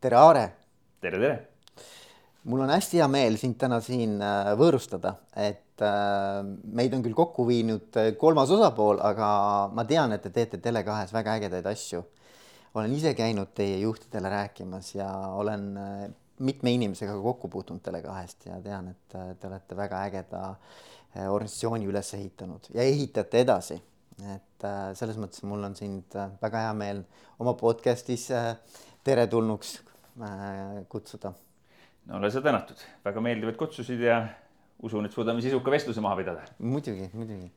tere, Aare! tere, tere! mul on hästi hea meel sind täna siin äh, võõrustada, et äh, meid on küll kokku viinud äh, kolmas osapool, aga ma tean, et te teete Tele2-s väga ägedaid asju. olen ise käinud teie juhtidele rääkimas ja olen mitme inimesega kokku puutunud Tele2-st ja tean, et te olete väga ägeda organisatsiooni üles ehitanud ja ehitate edasi. et selles mõttes mul on sind väga hea meel oma podcast'is teretulnuks kutsuda no ole sa tänatud, väga meeldivad kutsusid ja usun, et suudame sisuka vestluse maha pidada. muidugi, muidugi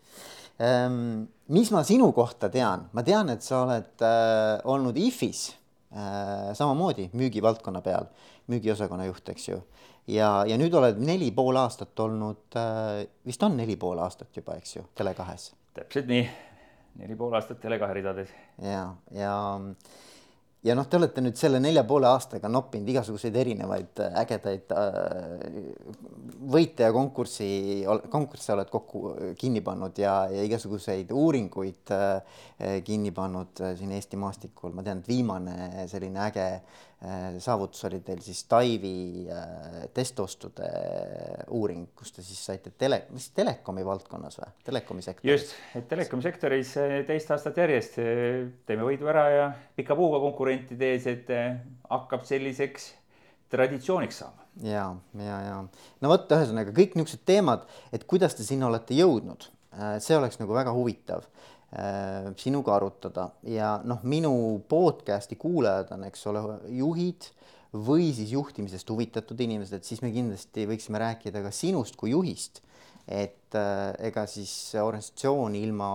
ähm,. mis ma sinu kohta tean, ma tean, et sa oled äh, olnud IFis äh, samamoodi müügivaldkonna peal, müügiosakonna juht, eks ju. ja, ja nüüd oled neli pool aastat olnud äh,, vist on neli pool aastat juba, eks ju, Tele2-s. täpselt nii, neli pool aastat Tele2 ridades. ja, ja ja noh, te olete nüüd selle nelja poole aastaga noppinud igasuguseid erinevaid äh, ägedaid äh, võite ja konkurssi, konkursse oled kokku äh, kinni pannud ja, ja igasuguseid uuringuid kinni pannud siin Eesti maastikul. ma tean, et viimane selline äge saavutus oli teil siis Taivi testostude uuring, kus te siis saite tele, mis telekomi valdkonnas või, telekomi sektoris? just, et telekomi sektoris teist aastat järjest teeme võidu ära ja pika puuga konkurentide ees, et hakkab selliseks traditsiooniks saama. ja, ja, ja no vot, ühesõnaga kõik niisugused teemad, et kuidas te sinna olete jõudnud, äh, see oleks nagu väga huvitav äh, sinuga arutada ja noh, minu podcast'i kuulajad on, eks ole, juhid või siis juhtimisest huvitatud inimesed, et siis me kindlasti võiksime rääkida ka sinust kui juhist. et äh, ega siis organisatsioon ilma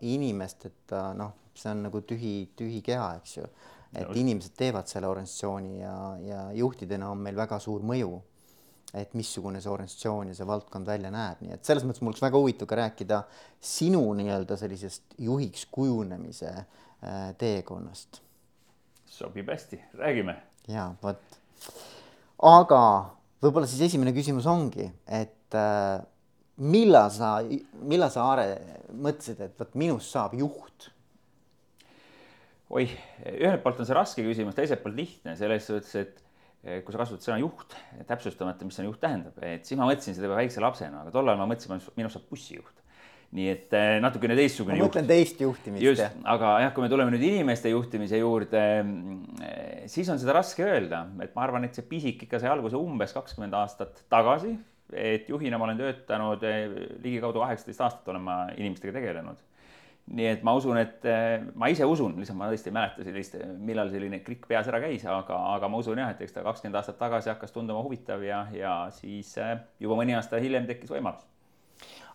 inimesteta, noh, see on nagu tühi, tühi keha, eks ju et no. inimesed teevad selle organisatsiooni ja, ja juhtidena on meil väga suur mõju, et missugune see organisatsioon ja see valdkond välja näeb, nii et selles mõttes mul oleks väga huvitav ka rääkida sinu nii-öelda sellisest juhiks kujunemise äh, teekonnast. sobib hästi, räägime. ja vot, aga võib-olla siis esimene küsimus ongi, et äh, millal sa, millal sa, Aare, mõtlesid, et vot minust saab juht oih, ühelt poolt on see raske küsimus, teiselt poolt lihtne selles suhtes, et kui sa kasutad sõna juht, täpsustamata, mis see juht tähendab, et siis ma mõtlesin seda juba väikse lapsena, aga tol ajal ma mõtlesin, minust saab bussijuht. nii et eh, natukene teistsugune juht. ma mõtlen teist juhtimist. just, aga jah, kui me tuleme nüüd inimeste juhtimise juurde, eh, siis on seda raske öelda, et ma arvan, et see pisik ikka sai alguse umbes kakskümmend aastat tagasi. et juhina ma olen töötanud ligikaudu kaheksateist aastat olen ma inimestega tegelenud nii et ma usun, et eh, ma ise usun, lihtsalt ma tõesti ei mäleta sellist, millal selline klikk peas ära käis, aga, aga ma usun jah, et eks ta kakskümmend aastat tagasi hakkas tunduma huvitav ja, ja siis eh, juba mõni aasta hiljem tekkis võimalus.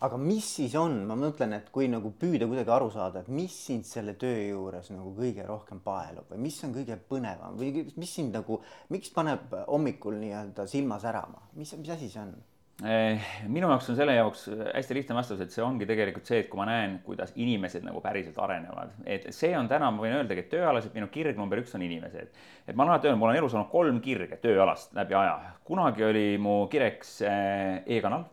aga mis siis on, ma mõtlen, et kui nagu püüda kuidagi aru saada, et mis sind selle töö juures nagu kõige rohkem paelub või mis on kõige põnevam või mis sind nagu, miks paneb hommikul nii-öelda silma särama, mis, mis asi see on? Eh, minu jaoks on selle jaoks hästi lihtne vastus, et see ongi tegelikult see, et kui ma näen, kuidas inimesed nagu päriselt arenevad, et see on täna, ma võin öeldagi, et tööalaselt minu kirg number üks on inimesed. et ma olen alati öelnud, mul on elus olnud kolm kirge tööalast läbi aja. kunagi oli mu kireks eh, e-kanal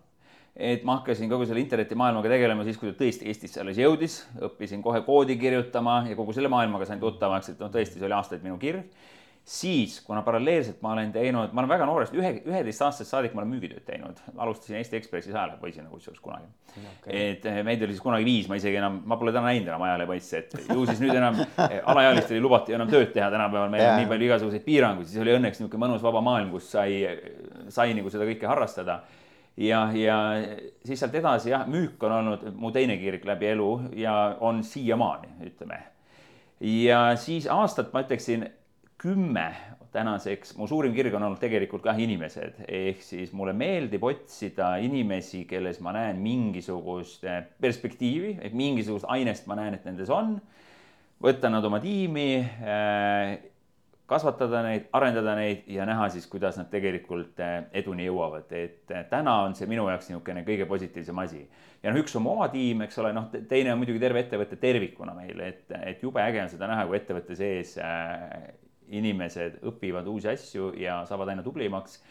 et ma hakkasin kogu selle internetimaailmaga tegelema siis, kui ta tõesti Eestisse alles jõudis, õppisin kohe koodi kirjutama ja kogu selle maailmaga sain tuttavaks, et noh, tõesti, see oli aastaid minu kirg siis, kuna paralleelselt ma olen teinud, ma olen väga noorest, ühe, üheteistaastasest saadik ma olen müügitööd teinud, alustasin Eesti Ekspressis ajalehepoisina kusjuures kunagi. Okay.. et eh, meid oli siis kunagi viis, ma isegi enam, ma pole täna näinud enam ajalehepoisse, et ju siis nüüd enam eh, alaealistele ei lubata enam tööd teha, tänapäeval meil on nii palju igasuguseid piiranguid, siis oli õnneks niisugune mõnus vaba maailm, kus sai, sai nagu seda kõike harrastada. Ja, ja siis sealt edasi jah, müük on olnud mu teine kirg läbi elu ja on siiamaani, ütleme. ja siis aastat ma ütleksin kümme tänaseks, mu suurim kirg on olnud tegelikult kah inimesed, ehk siis mulle meeldib otsida inimesi, kelles ma näen mingisugust eh, perspektiivi, ehk mingisugust ainest ma näen, et nendes on. võtta nad oma tiimi, eh, kasvatada neid, arendada neid ja näha siis, kuidas nad tegelikult eh, eduni jõuavad, et täna on see minu jaoks niisugune kõige positiivsem asi. ja noh, üks on mu oma tiim, eks ole, noh, teine on muidugi terve ettevõte tervikuna meil, et, et jube äge on seda näha, kui ettevõtte sees inimesed õpivad uusi asju ja saavad aina tublimaks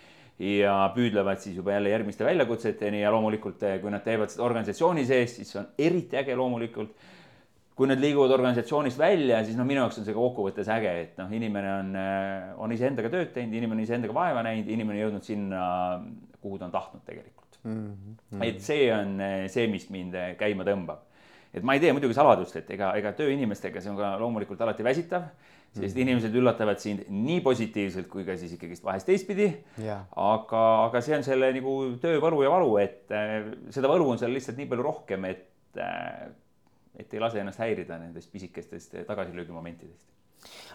ja püüdlevad siis juba jälle järgmiste väljakutseteni ja loomulikult, eh, kui nad teevad seda organisatsiooni sees, siis see on eriti äge loomulikult. kui nad liiguvad organisatsioonist välja, siis noh, minu jaoks on see kokkuvõttes äge, et noh, inimene on, on iseendaga tööd teinud, inimene on iseendaga vaeva näinud, inimene jõudnud sinna, kuhu ta on tahtnud tegelikult mm. -hmm. et see on see, mis mind käima tõmbab. et ma ei tee muidugi saladust, et ega, ega töö inimestega, see on ka loomulikult alati väsitav sest mm. inimesed üllatavad sind nii positiivselt kui ka siis ikkagist vahest teistpidi. aga, aga see on selle nagu töö võlu ja valu, et äh, seda võlu on seal lihtsalt nii palju rohkem, et äh, et ei lase ennast häirida nendest pisikestest tagasilöögimomentidest.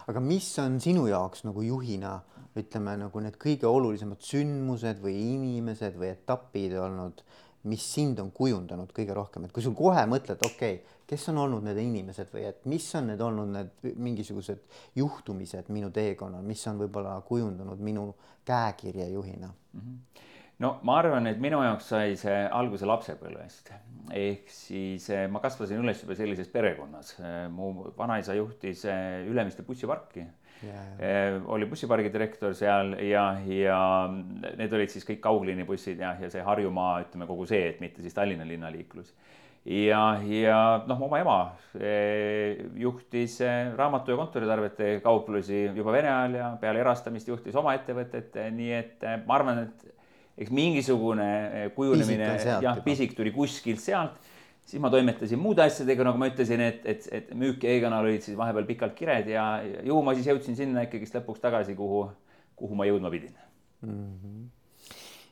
aga mis on sinu jaoks nagu juhina, ütleme nagu need kõige olulisemad sündmused või inimesed või etapid olnud, mis sind on kujundanud kõige rohkem, et kui sul kohe mõtled, okei okay,, kes on olnud need inimesed või et mis on need olnud need mingisugused juhtumised minu teekonnal, mis on võib-olla kujundanud minu käekirja juhina mm? -hmm no ma arvan, et minu jaoks sai see alguse lapsepõlvest. ehk siis eh, ma kasvasin üles juba sellises perekonnas. Eh, mu vanaisa juhtis eh, Ülemiste bussiparki yeah.. oli bussipargi direktor seal ja, ja need olid siis kõik kaugliinibussid ja, ja see Harjumaa, ütleme kogu see, et mitte siis Tallinna linnaliiklus ja, ja noh, oma ema juhtis raamatu ja kontoritarvete kauplusi juba Vene ajal ja peale erastamist juhtis oma ettevõtet, nii et ma arvan, et eks mingisugune kujunemine, jah, pisik tuli kuskilt sealt, siis ma toimetasin muude asjadega, nagu ma ütlesin, et, et, et müük ja e-kanal olid siis vahepeal pikalt kired ja ju ma siis jõudsin sinna ikkagist lõpuks tagasi, kuhu, kuhu ma jõudma pidin. Mm. -hmm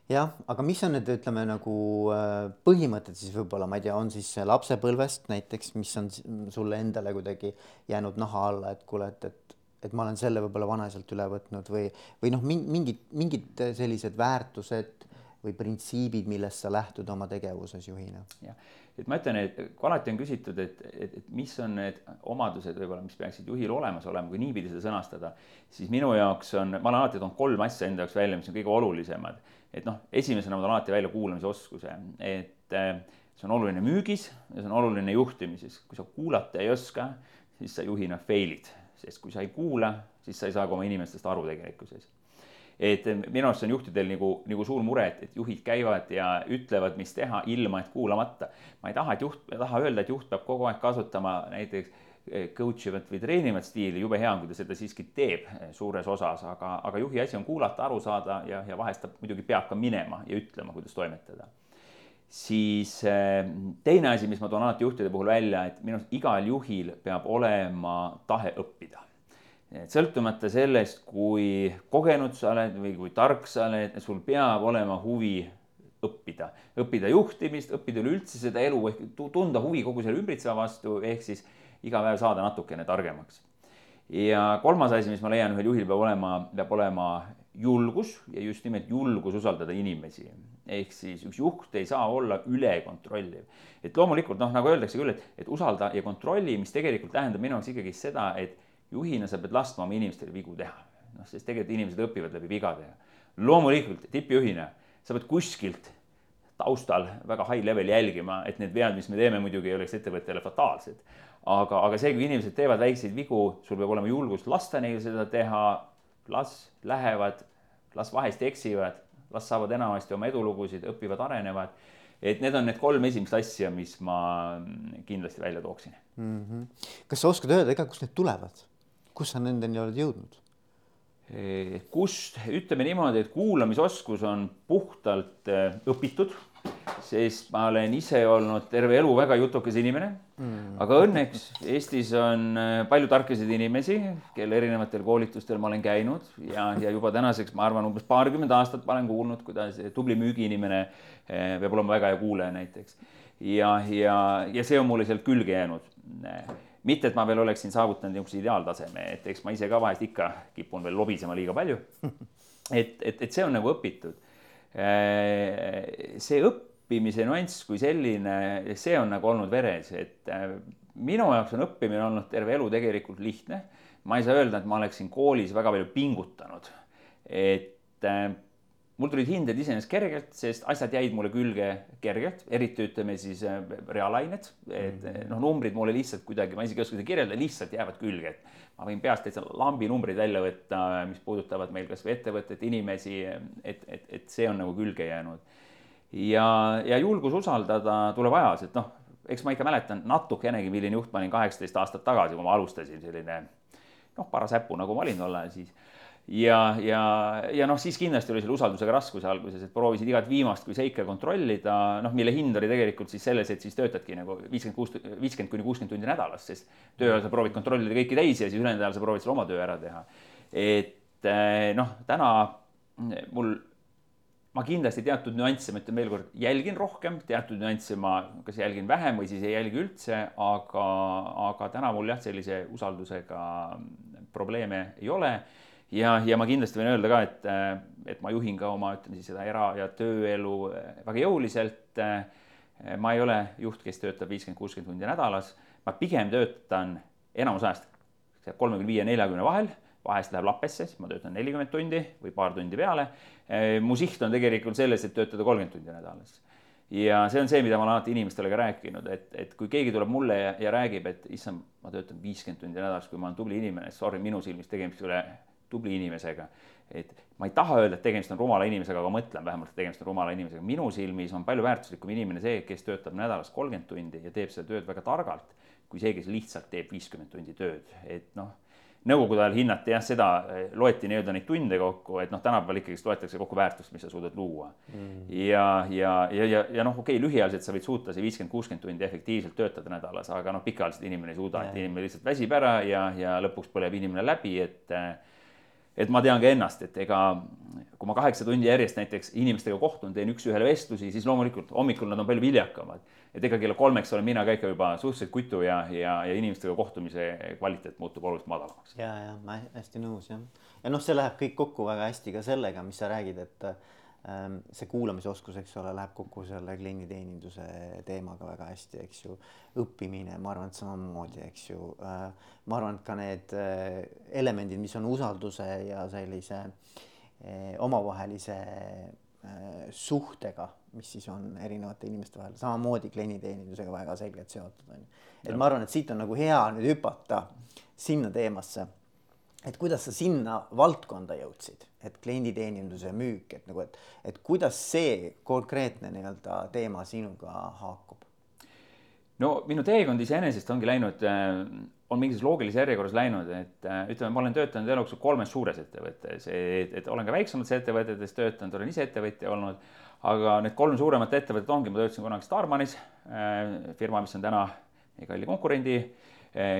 jah, aga mis on need, ütleme nagu äh, põhimõtted siis võib-olla, ma ei tea, on siis lapsepõlvest näiteks, mis on sulle endale kuidagi jäänud naha alla, et kuule, et, et et ma olen selle võib-olla vanaisalt üle võtnud või, või noh, mingid, mingid sellised väärtused või printsiibid, millest sa lähtud oma tegevuses juhina? jah, et ma ütlen, et kui alati on küsitud, et, et, et mis on need omadused võib-olla, mis peaksid juhil olemas olema, kui niipidi seda sõnastada, siis minu jaoks on, ma olen alati toonud kolm asja enda jaoks välja, mis on kõige olulisemad. Et noh, esimesena ma toon alati välja kuulamisoskuse, et eh, see on oluline müügis ja see on oluline juhtimises. kui sa kuulata ei oska, siis sa juhina fail'id sest kui sa ei kuula, siis sa ei saa ka oma inimestest aru tegelikkuses. et minu arust see on juhtidel nagu, nagu suur mure, et, et juhid käivad ja ütlevad, mis teha, ilma et kuulamata. ma ei taha, et juht, ma ei taha öelda, et juht peab kogu aeg kasutama näiteks eh, coach ivat või treenivat stiili, jube hea on, kui ta seda siiski teeb eh, suures osas, aga, aga juhi asi on kuulata, aru saada ja, ja vahest ta muidugi peab ka minema ja ütlema, kuidas toimetada siis eh, teine asi, mis ma toon alati juhtide puhul välja, et minu arust igal juhil peab olema tahe õppida. et sõltumata sellest, kui kogenud sa oled või kui tark sa oled, sul peab olema huvi õppida, õppida juhtimist, õppida üleüldse seda elu ehk tunda huvi kogu selle ümbritseva vastu, ehk siis iga päev saada natukene targemaks. ja kolmas asi, mis ma leian, ühel juhil peab olema, peab olema julgus ja just nimelt julgus usaldada inimesi. ehk siis üks juht ei saa olla ülekontrolliv. et loomulikult noh, nagu öeldakse küll, et, et usalda ja kontrolli, mis tegelikult tähendab minu jaoks ikkagi seda, et juhina sa pead laskma oma inimestel vigu teha. noh, sest tegelikult inimesed õpivad läbi vigade. loomulikult tippjuhina sa pead kuskilt taustal väga high level jälgima, et need vead, mis me teeme, muidugi ei oleks ettevõttele fataalsed. aga, aga see, kui inimesed teevad väikseid vigu, sul peab olema julgust lasta neil seda teha las lähevad, las vahest eksivad, las saavad enamasti oma edulugusid, õpivad, arenevad. et need on need kolm esimest asja, mis ma kindlasti välja tooksin mm. -hmm. kas sa oskad öelda ka, kust need tulevad, kus sa nendeni oled jõudnud? Kust, ütleme niimoodi, et kuulamisoskus on puhtalt äh, õpitud sest ma olen ise olnud terve elu väga jutukas inimene mm.. aga õnneks Eestis on äh, palju tarkasid inimesi, kelle erinevatel koolitustel ma olen käinud ja, ja juba tänaseks ma arvan, umbes paarkümmend aastat ma olen kuulnud, kuidas tubli müügiinimene peab olema väga hea kuulaja näiteks. ja, ja, ja see on mulle sealt külge jäänud. Mitte, et ma veel oleksin saavutanud niisuguse ideaaltaseme, et eks ma ise ka vahest ikka kipun veel lobisema liiga palju. et, et, et see on nagu õpitud. Äh, see õpp õppimise nüanss kui selline, see on nagu olnud veres, et äh, minu jaoks on õppimine olnud terve elu tegelikult lihtne. ma ei saa öelda, et ma oleksin koolis väga palju pingutanud. et äh, mul tulid hinded iseenesest kergelt, sest asjad jäid mulle külge kergelt, eriti ütleme siis äh, reaalained, et mhm. noh, numbrid mulle lihtsalt kuidagi, ma isegi ei oska seda kirjeldada, lihtsalt jäävad külge, et ma võin peast täitsa lambi numbreid välja võtta, mis puudutavad meil kasvõi ettevõtet, inimesi, et, et, et see on nagu külge jäänud ja, ja julgus usaldada tuleb ajas, et noh, eks ma ikka mäletan natukenegi, milline juht ma olin kaheksateist aastat tagasi, kui ma alustasin, selline noh, paras äpu, nagu ma olin tol ajal siis ja, ja, ja noh, siis kindlasti oli selle usaldusega raskusi alguses, et proovisid igat viimast kui seika kontrollida, noh, mille hind oli tegelikult siis selles, et siis töötadki nagu viiskümmend kuus, viiskümmend kuni kuuskümmend tundi nädalas, sest töö ajal sa proovid kontrollida kõiki teisi ja siis ülejäänud ajal sa proovid selle oma töö ära teha. et eh, noh, täna mul, ma kindlasti teatud nüansse, ma ütlen veelkord, jälgin rohkem, teatud nüansse ma kas jälgin vähem või siis ei jälgi üldse, aga, aga täna mul jah, sellise usaldusega probleeme ei ole ja, ja ma kindlasti võin öelda ka, et, et ma juhin ka oma, ütleme siis seda era- ja tööelu väga jõuliselt. ma ei ole juht, kes töötab viiskümmend, kuuskümmend tundi nädalas, ma pigem töötan enamus ajast kolmekümne viie, neljakümne vahel, vahest läheb lappesse, siis ma töötan nelikümmend tundi või paar tundi peale. mu siht on tegelikult selles, et töötada kolmkümmend tundi nädalas ja see on see, mida ma olen alati inimestele ka rääkinud, et, et kui keegi tuleb mulle ja, ja räägib, et issand, ma töötan viiskümmend tundi nädalas, kui ma olen tubli inimene, sorry, minu silmis tegemist ei ole tubli inimesega. et ma ei taha öelda, et tegemist on rumala inimesega, aga mõtlen vähemalt, et tegemist on rumala inimesega. minu silmis on palju väärtuslikum inimene see, kes töötab nädalas kolmkümmend tundi ja teeb seda tööd väga targalt, kui see, kes lihtsalt teeb viiskümmend tundi tööd, et noh nõukogude ajal hinnati jah, seda, loeti nii-öelda neid tunde kokku, et noh, tänapäeval ikkagist loetakse kokku väärtust, mis sa suudad luua mm.. ja, ja, ja, ja, ja noh, okei okay,, lühiajaliselt sa võid suuta see viiskümmend, kuuskümmend tundi efektiivselt töötada nädalas, aga noh, pikaajaliselt inimene ei suuda, et inimene lihtsalt väsib ära ja, ja lõpuks põleb inimene läbi, et et ma tean ka ennast, et ega kui ma kaheksa tundi järjest näiteks inimestega kohtun, teen üks-ühele vestlusi, siis loomulikult hommikul nad on palju viljakamad. et ega kella kolmeks olen mina ka ikka juba suhteliselt kutu ja, ja, ja inimestega kohtumise kvaliteet muutub oluliselt madalamaks. ja, ja ma hästi nõus jah. ja noh, see läheb kõik kokku väga hästi ka sellega, mis sa räägid, et see kuulamisoskus, eks ole, läheb kokku selle klienditeeninduse teemaga väga hästi, eks ju. õppimine, ma arvan, et samamoodi, eks ju. Ehm, ma arvan, et ka need eh, elemendid, mis on usalduse ja sellise omavahelise suhtega, mis siis on erinevate inimeste vahel, samamoodi klienditeenindusega väga selgelt seotud on ju. et ma arvan, et siit on nagu hea nüüd hüpata sinna teemasse et kuidas sa sinna valdkonda jõudsid, et klienditeenindus ja müük, et nagu, et, et kuidas see konkreetne nii-öelda teema sinuga haakub? no minu teekond iseenesest ongi läinud, äh, on mingis loogilises järjekorras läinud, et äh, ütleme, ma olen töötanud elu jooksul kolmes suures ettevõttes, et, et olen ka väiksemates ettevõtetes töötanud, olen ise ettevõtja olnud, aga need kolm suuremat ettevõtet ongi, ma töötasin kunagi Starmanis, äh, firma, mis on täna meie kalli konkurendi Eh,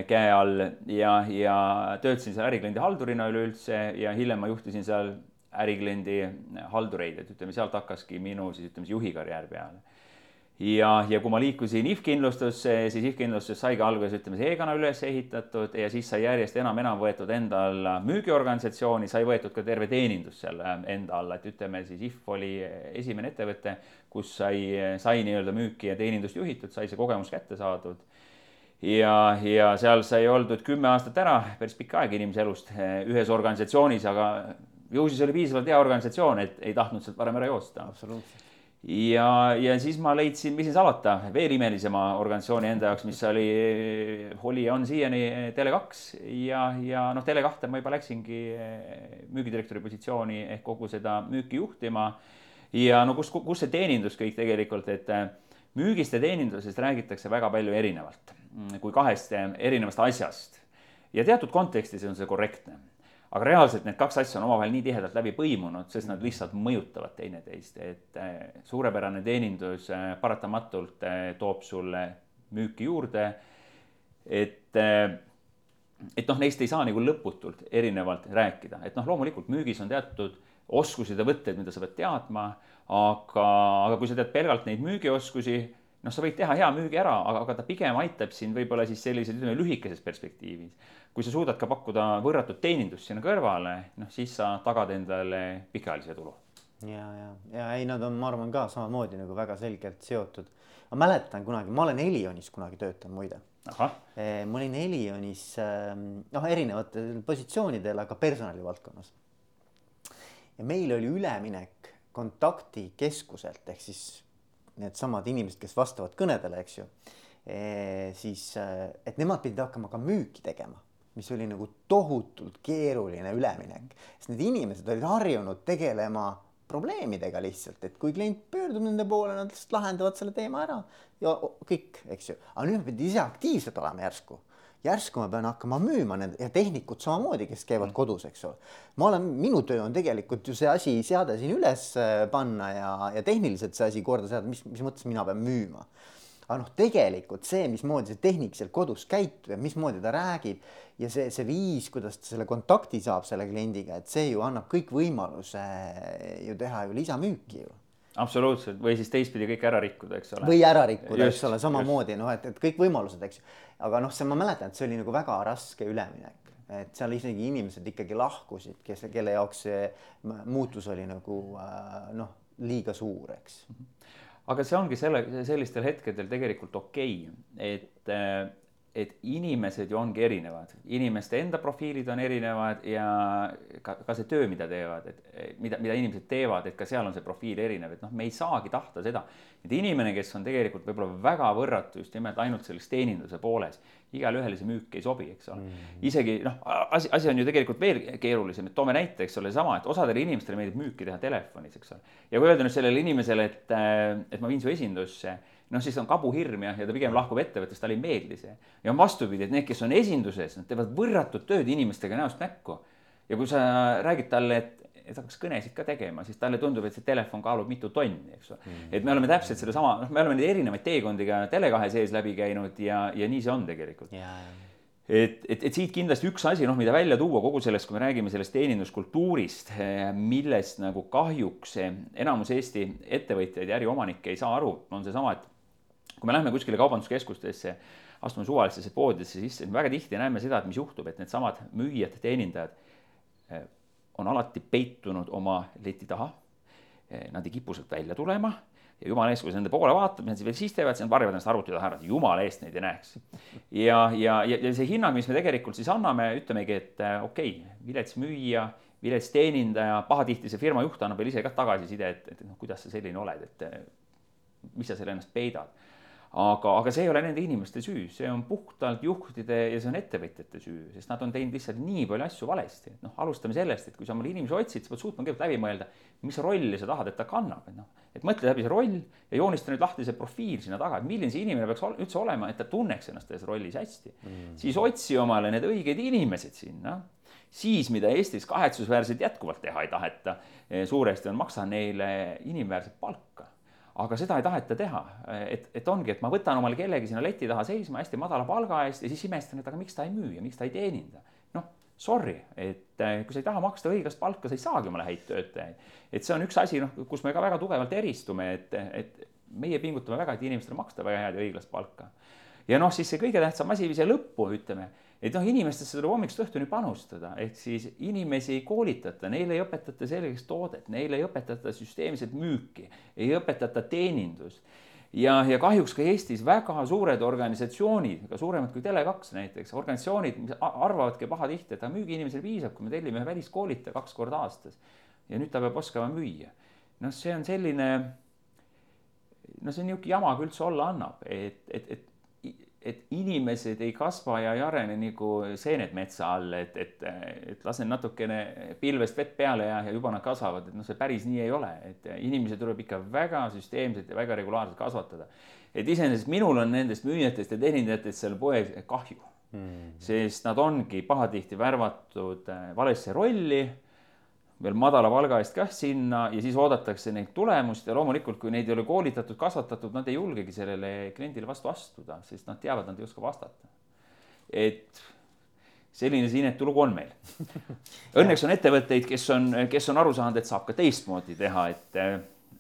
käe all ja, ja töötasin seal ärikliendi haldurina üleüldse ja hiljem ma juhtisin seal ärikliendi haldureid, et ütleme, sealt hakkaski minu siis ütleme, juhi karjäär peale. ja, ja kui ma liikusin IF kindlustusse, siis IF kindlustus saigi alguses ütleme, see e-kanal üles ehitatud ja siis sai järjest enam-enam võetud enda alla müügiorganisatsiooni, sai võetud ka terve teenindus seal enda alla, et ütleme siis IF oli esimene ettevõte, kus sai, sai nii-öelda müüki ja teenindust juhitud, sai see kogemus kätte saadud ja, ja seal sai oldud kümme aastat ära, päris pikk aeg inimese elust eh, ühes organisatsioonis, aga ju siis oli piisavalt hea organisatsioon, et ei tahtnud sealt varem ära joosta. absoluutselt. ja, ja siis ma leidsin, mis siin salata, veel imelisema organisatsiooni enda jaoks, mis oli, oli ja on siiani Tele2 ja, ja noh, Tele2 ma juba läksingi eh, müügidirektori positsiooni ehk kogu seda müüki juhtima. ja no kus, kus see teenindus kõik tegelikult, et eh, müügist ja teenindusest räägitakse väga palju erinevalt kui kahest erinevast asjast. ja teatud kontekstis on see korrektne. aga reaalselt need kaks asja on omavahel nii tihedalt läbi põimunud, sest nad lihtsalt mõjutavad teineteist, et eh, suurepärane teenindus eh, paratamatult eh, toob sulle müüki juurde. et, et noh, neist ei saa nagu lõputult erinevalt rääkida, et noh, loomulikult müügis on teatud oskused ja võtted, mida sa pead teadma, aga, aga kui sa tead pelgalt neid müügioskusi noh, sa võid teha hea müügi ära, aga, aga ta pigem aitab sind võib-olla siis sellises, ütleme, lühikeses perspektiivis. kui sa suudad ka pakkuda võrratut teenindust sinna kõrvale, noh, siis sa tagad endale pikaajalise tulu. ja, ja, ja ei, nad on, ma arvan ka samamoodi nagu väga selgelt seotud. ma mäletan kunagi, ma olen Elionis kunagi töötanud muide. E, ma olin Elionis ehm, noh, erinevatel positsioonidel, aga personalivaldkonnas. ja meil oli üleminek kontaktikeskuselt ehk siis needsamad inimesed, kes vastavad kõnedele, eks ju e,. siis, eh, et nemad pidid hakkama ka müüki tegema, mis oli nagu tohutult keeruline üleminek, sest need inimesed olid harjunud tegelema probleemidega lihtsalt, et kui klient pöördub nende poole, nad lihtsalt lahendavad selle teema ära ja kõik, eks ju. aga nüüd ma pidin ise aktiivsed olema järsku järsku ma pean hakkama müüma need ja tehnikud samamoodi, kes käivad mm. kodus, eks ole. ma olen, minu töö on tegelikult ju see asi, seade siin üles äh, panna ja, ja tehniliselt see asi korda seada, mis, mis mõttes mina pean müüma. aga noh, tegelikult see, mismoodi see tehnik seal kodus käitub ja mismoodi ta räägib ja see, see viis, kuidas ta selle kontakti saab selle kliendiga, et see ju annab kõik võimaluse ju teha ju lisamüüki ju absoluutselt, või siis teistpidi kõik ära rikkuda, eks ole. või ära rikkuda, eks ole, samamoodi noh, et, et kõik võimalused, eks ju. Aga noh, see ma mäletan, et see oli nagu väga raske üleminek, et seal isegi inimesed ikkagi lahkusid, kes, kelle jaoks see muutus oli nagu äh, noh, liiga suur, eks. aga see ongi selle, sellistel hetkedel tegelikult okei okay,, et äh, et inimesed ju ongi erinevad, inimeste enda profiilid on erinevad ja ka, ka see töö, mida teevad, et mida, mida inimesed teevad, et ka seal on see profiil erinev, et noh, me ei saagi tahta seda, et inimene, kes on tegelikult võib-olla väga võrratu just nimelt ainult selles teeninduse pooles, igale ühele see müük ei sobi, eks ole mm. -hmm. isegi noh, asi, asi on ju tegelikult veel keerulisem, et toome näite, eks ole, sama, et osadele inimestele meeldib müüki teha telefonis, eks ole. ja kui öelda nüüd sellele inimesele, et, et ma viin su esindusse noh, siis on kabuhirm ja, ja ta pigem lahkub ettevõttest, talle ei meeldi see. ja on vastupidi, et need, kes on esinduses, nad teevad võrratut tööd inimestega näost näkku. ja kui sa räägid talle, et, et hakkaks kõnesid ka tegema, siis talle tundub, et see telefon kaalub mitu tonni, eks ole mm.. et me oleme täpselt sedasama, noh, me oleme neid erinevaid teekondi ka Tele2 sees läbi käinud ja, ja nii see on tegelikult et, et, et siit kindlasti üks asi, noh, mida välja tuua kogu sellest, kui me räägime sellest teeninduskultuurist, millest nagu kahjuks enamus Eesti ettevõtjaid ja äriomanikke ei saa aru, on seesama, et kui me läheme kuskile kaubanduskeskustesse, astume suvalistesse poodidesse sisse, väga tihti näeme seda, et mis juhtub, et needsamad müüjad, teenindajad eh, on alati peitunud oma leti taha. Eh, nad ei kipu sealt välja tulema ja jumala eest, kui sa nende poole vaatad, mis nad veel siis teevad, siis nad varjavad ennast arvuti taha ära, et jumala eest neid ei näeks. ja, ja, ja, ja see hinnang, mis me tegelikult siis anname, ütlemegi, et äh, okei okay,, vilets müüja, vilets teenindaja, pahatihti see firma juht annab veel ise ka tagasiside, et, et noh, kuidas sa selline oled, et mis sa selle ennast peidad aga, aga see ei ole nende inimeste süü, see on puhtalt juhtide ja see on ettevõtjate süü, sest nad on teinud lihtsalt nii palju asju valesti, et noh, alustame sellest, et kui sa omale inimesi otsid, sa pead suutma kõigepealt läbi mõelda, mis rolli sa tahad, et ta kannab, et noh, et mõtle läbi see roll ja joonista nüüd lahti see profiil sinna taga, et milline see inimene peaks üldse olema, et ta tunneks ennast selles rollis hästi. Mm.. siis otsi omale need õiged inimesed sinna. Siis, mida Eestis kahetsusväärselt jätkuvalt teha ei taheta, suuresti on maksa neile inimväärset palka aga seda ei taheta teha, et, et ongi, et ma võtan omale kellegi sinna leti taha seisma hästi madala palga eest ja siis imestan, et aga miks ta ei müü ja miks ta ei teeninda. noh, sorry, et eh, kui sa ei taha maksta õiglast palka, sa ei saagi omale häid töötajaid. et see on üks asi, noh, kus me ka väga tugevalt eristume, et, et meie pingutame väga, et inimestele maksta väga head ja õiglast palka. ja noh, siis see kõige tähtsam asi siia lõppu, ütleme et noh, inimestesse tuleb hommikust õhtuni panustada, ehk siis inimesi ei koolitata, neile ei õpetata selgeks toodet, neile ei õpetata süsteemset müüki, ei õpetata teenindust. ja, ja kahjuks ka Eestis väga suured organisatsioonid, ka suuremad kui Tele2 näiteks, organisatsioonid, mis arvavadki pahatihti, et müügiinimesel piisab, kui me tellime ühe väliskoolitaja kaks korda aastas. ja nüüd ta peab oskama müüa. noh, see on selline, no see on niisugune jama, kui üldse olla annab, et, et, et et inimesed ei kasva ja ei arene nagu seened metsa all, et, et, et lasen natukene pilvest vett peale ja, ja juba nad kasvavad, et noh, see päris nii ei ole, et inimesi tuleb ikka väga süsteemselt ja väga regulaarselt kasvatada. et iseenesest minul on nendest müüjatest ja teenindajatest seal poes kahju hmm., sest nad ongi pahatihti värvatud valesse rolli veel madala palga eest kah sinna ja siis oodatakse neid tulemust ja loomulikult, kui neid ei ole koolitatud, kasvatatud, nad ei julgegi sellele kliendile vastu astuda, sest nad teavad, nad ei oska vastata. et selline see inetu lugu on meil. Õnneks on ettevõtteid, kes on, kes on aru saanud, et saab ka teistmoodi teha, et eh,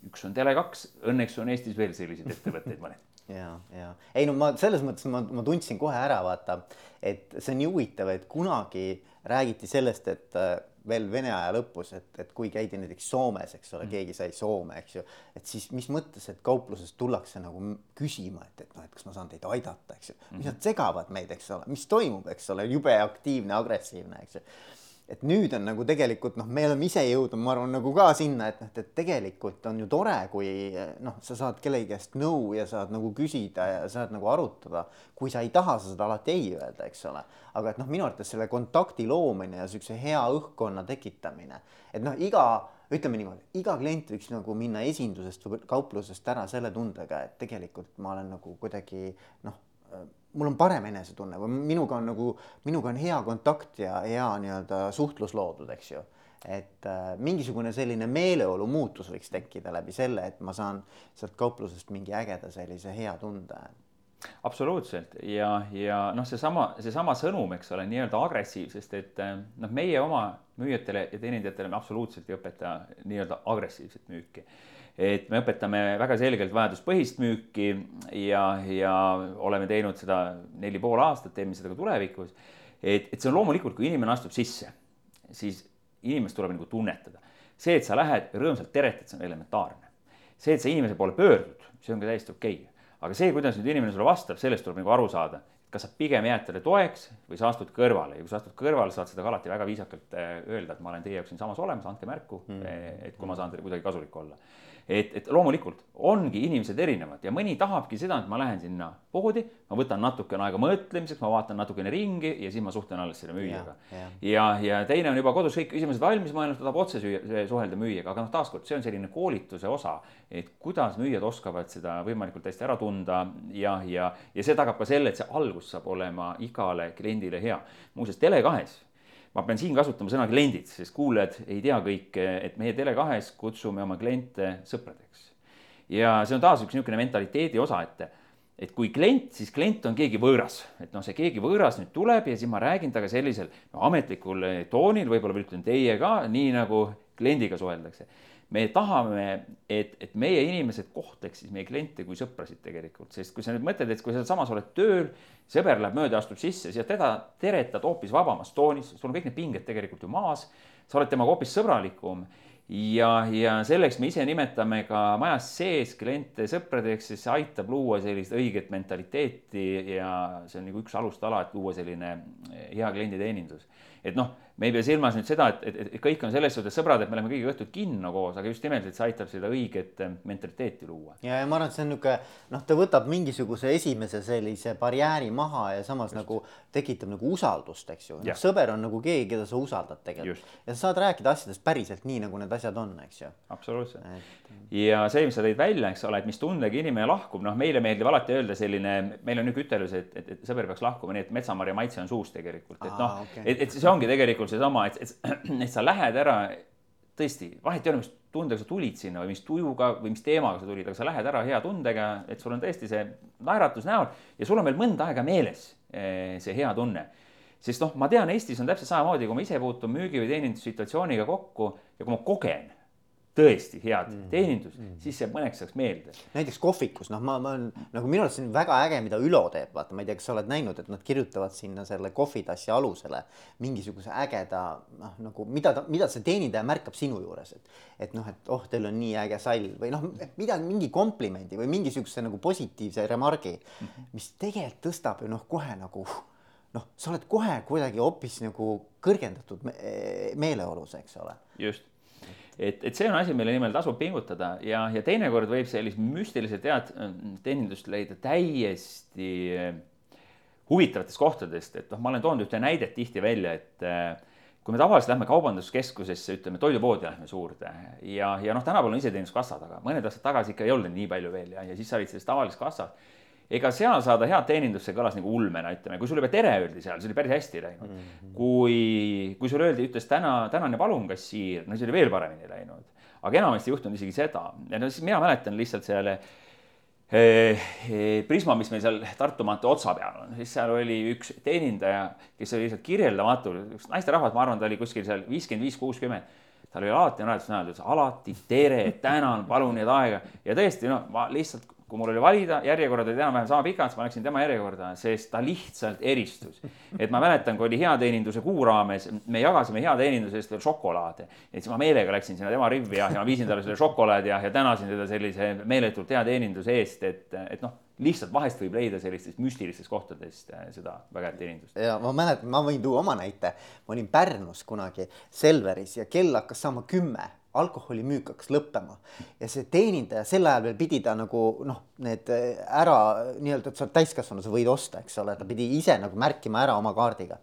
üks on Tele2, õnneks on Eestis veel selliseid ettevõtteid mõned ja, ja ei no ma selles mõttes ma, ma tundsin kohe ära, vaata, et see on nii huvitav, et kunagi räägiti sellest, et äh, veel Vene aja lõpus, et, et kui käidi näiteks Soomes, eks ole mm., keegi sai Soome, eks ju, et siis mis mõttes, et kaupluses tullakse nagu küsima, et, et noh, et kas ma saan teid aidata, eks ju, mis mm. nad segavad meid, eks ole, mis toimub, eks ole, jube aktiivne, agressiivne, eks ju et nüüd on nagu tegelikult noh, me oleme ise jõudnud, ma arvan, nagu ka sinna, et noh, et tegelikult on ju tore, kui noh, sa saad kellegi käest nõu ja saad nagu küsida ja saad nagu arutada. kui sa ei taha, sa saad alati ei öelda, eks ole. aga et noh, minu arvates selle kontakti loomine ja siukse hea õhkkonna tekitamine, et noh, iga ütleme niimoodi, iga klient võiks nagu minna esindusest või kauplusest ära selle tundega, et tegelikult ma olen nagu kuidagi noh, mul on parem enesetunne või minuga on nagu, minuga on hea kontakt ja hea nii-öelda suhtlus loodud, eks ju. Et äh, mingisugune selline meeleolu muutus võiks tekkida läbi selle, et ma saan sealt kauplusest mingi ägeda sellise hea tunde. absoluutselt. Ja, ja noh, seesama, seesama sõnum, eks ole, nii-öelda agressiivsest, et äh, noh, meie oma müüjatele ja teenindajatele me absoluutselt ei õpeta nii-öelda agressiivset müüki et me õpetame väga selgelt vajaduspõhist müüki ja, ja oleme teinud seda neli pool aastat, teeme seda ka tulevikus. et, et see on loomulikult, kui inimene astub sisse, siis inimest tuleb nagu tunnetada. see, et sa lähed rõõmsalt teretad, see on elementaarne. see, et sa inimese poole pöördud, see on ka täiesti okei okay. aga see, kuidas nüüd inimene sulle vastab, sellest tuleb nagu aru saada. kas sa pigem jääd talle toeks või sa astud kõrvale ja kui sa astud kõrvale, saad seda ka alati väga viisakalt eh, öelda, et ma olen teie jaoks siinsamas olemas, andke märku mm., et kui ma saan teile kuidagi kasulik olla et, et loomulikult ongi inimesed erinevad ja mõni tahabki seda, et ma lähen sinna poodi, ma võtan natukene aega mõtlemiseks, ma vaatan natukene ringi ja siis ma suhtlen alles selle müüjaga. ja, ja, ja, teine on juba kodus kõik küsimused valmis mõelnud, ta tahab otse süüa, suhelda müüjaga, aga noh, taaskord see on selline koolituse osa, et kuidas müüjad oskavad seda võimalikult hästi ära tunda ja, ja, ja see tagab ka selle, et see algus saab olema igale kliendile hea. muuseas, Tele2-s ma pean siin kasutama sõna kliendid, sest kuulajad ei tea kõike, et meie Tele2-s kutsume oma kliente sõpradeks. ja see on taas üks niisugune mentaliteedi osa, et, et kui klient, siis klient on keegi võõras, et noh, see keegi võõras nüüd tuleb ja siis ma räägin temaga sellisel no, ametlikul toonil, võib-olla ütlen teie ka, nii nagu kliendiga suheldakse me tahame, et, et meie inimesed kohtleks siis meie kliente kui sõprasid tegelikult, sest kui sa nüüd mõtled, et kui sa samas oled tööl, sõber läheb mööda, astub sisse, siis teda teretad hoopis vabamas toonis, sul on kõik need pinged tegelikult ju maas, sa oled temaga hoopis sõbralikum ja, ja selleks me ise nimetame ka majas sees kliente sõpradeks, sest see aitab luua sellist õiget mentaliteeti ja see on nagu üks alustala, et luua selline hea klienditeenindus. Et noh me ei pea silmas nüüd seda, et, et, et kõik on selles suhtes sõbrad, et me läheme kõigiga õhtul kinno koos, aga just nimelt, et see aitab seda õiget eh, mentaliteeti luua. ja, ja ma arvan, et see on niisugune noh, ta võtab mingisuguse esimese sellise barjääri maha ja samas just. nagu tekitab nagu usaldust, eks ju. noh, sõber on nagu keegi, keda sa usaldad tegelikult. ja sa saad rääkida asjadest päriselt nii, nagu need asjad on, eks ju. absoluutselt et.... ja see, mis sa tõid välja, eks ole, et mis tundega inimene lahkub, noh, meile meeldib alati öelda selline, meil on niisugune ütelus, et, et, et sõber peaks lahkuma nii, et metsamarja maitse on suus tegelikult, et noh, et, et see ongi tegelikult seesama, et, et, et sa lähed ära, tõesti, vahet ei ole, mis tundega sa tulid sinna või mis tujuga või mis teemaga sa tulid, aga sa lähed ära hea tundega, et sul on tõesti see naeratus näol ja sul on veel mõnda aega meeles eh, see hea tunne. sest noh, ma tean, Eestis on täpselt samamoodi, kui ma ise puutun müügi või teenindussituatsiooniga kokku ja kui ma kogen tõesti head mm. teenindust mm., siis see mõneks ajaks meelde. näiteks kohvikus, noh, ma, ma olen nagu minu arust see on väga äge, mida Ülo teeb, vaata, ma ei tea, kas sa oled näinud, et nad kirjutavad sinna selle kohvitassi alusele mingisuguse ägeda noh, nagu mida ta, mida see teenindaja märkab sinu juures, et et noh, et oh, teil on nii äge sall või noh, midagi, mingi komplimendi või mingisuguse nagu positiivse remargi -hmm. mis tegelikult tõstab ju noh, kohe nagu noh, sa oled kohe kuidagi hoopis nagu kõrgendatud me meeleolus, eks ole. just et, et see on asi, mille nimel tasub pingutada. Ja, ja teinekord võib sellist müstiliselt head teenindust leida täiesti eh, huvitavatest kohtadest, et noh, ma olen toonud ühte näidet tihti välja, et eh, kui me tavaliselt lähme kaubanduskeskusesse, ütleme toidupoodi lähme suurde. Ja, ja noh, tänapäeval on iseteeninduskassad, aga mõned aastad tagasi ikka ei olnud nii palju veel. Ja, ja siis sa olid selles tavalises kassas ega seal saada head teenindust, see kõlas nagu ulmena, ütleme, kui sulle juba tere öeldi seal, see oli päris hästi läinud mm. -hmm. kui, kui sulle öeldi, ütles täna, tänan ja palun, kassiir, no see oli veel paremini läinud. aga enamasti ei juhtunud isegi seda ja no siis mina mäletan lihtsalt seal eh, eh, Prisma, mis meil seal Tartu maantee otsa peal on, siis seal oli üks teenindaja, kes oli lihtsalt kirjeldamatu, üks naisterahvas, ma arvan, ta oli kuskil seal viiskümmend viis, kuuskümmend tal oli alati naeratus näol, ta ütles alati tere, tänan, palun head aega ja tõesti, no ma lihtsalt kui mul oli valida, järjekorrad olid enam-vähem sama pikad, siis ma läksin tema järjekorda, sest ta lihtsalt eristus. et ma mäletan, kui oli heateeninduse kuu raames, me jagasime heateeninduse eest veel šokolaade. et siis ma meelega läksin sinna tema rivvi ja, ja ma viisin talle selle šokolaadi ja, ja tänasin teda sellise meeletult hea teeninduse eest, et, et noh, lihtsalt vahest võib leida sellistest müstilistest kohtadest äh, seda väga head teenindust. ja ma mäletan, ma võin tuua oma näite, ma olin Pärnus kunagi Selveris ja kell hakkas saama kümme alkoholimüük hakkas lõppema. Ja see teenindaja sel ajal veel pidi ta nagu noh, need äh, ära nii-öelda, et sa oled täiskasvanu, sa võid osta, eks ole, ta pidi ise nagu märkima ära oma kaardiga.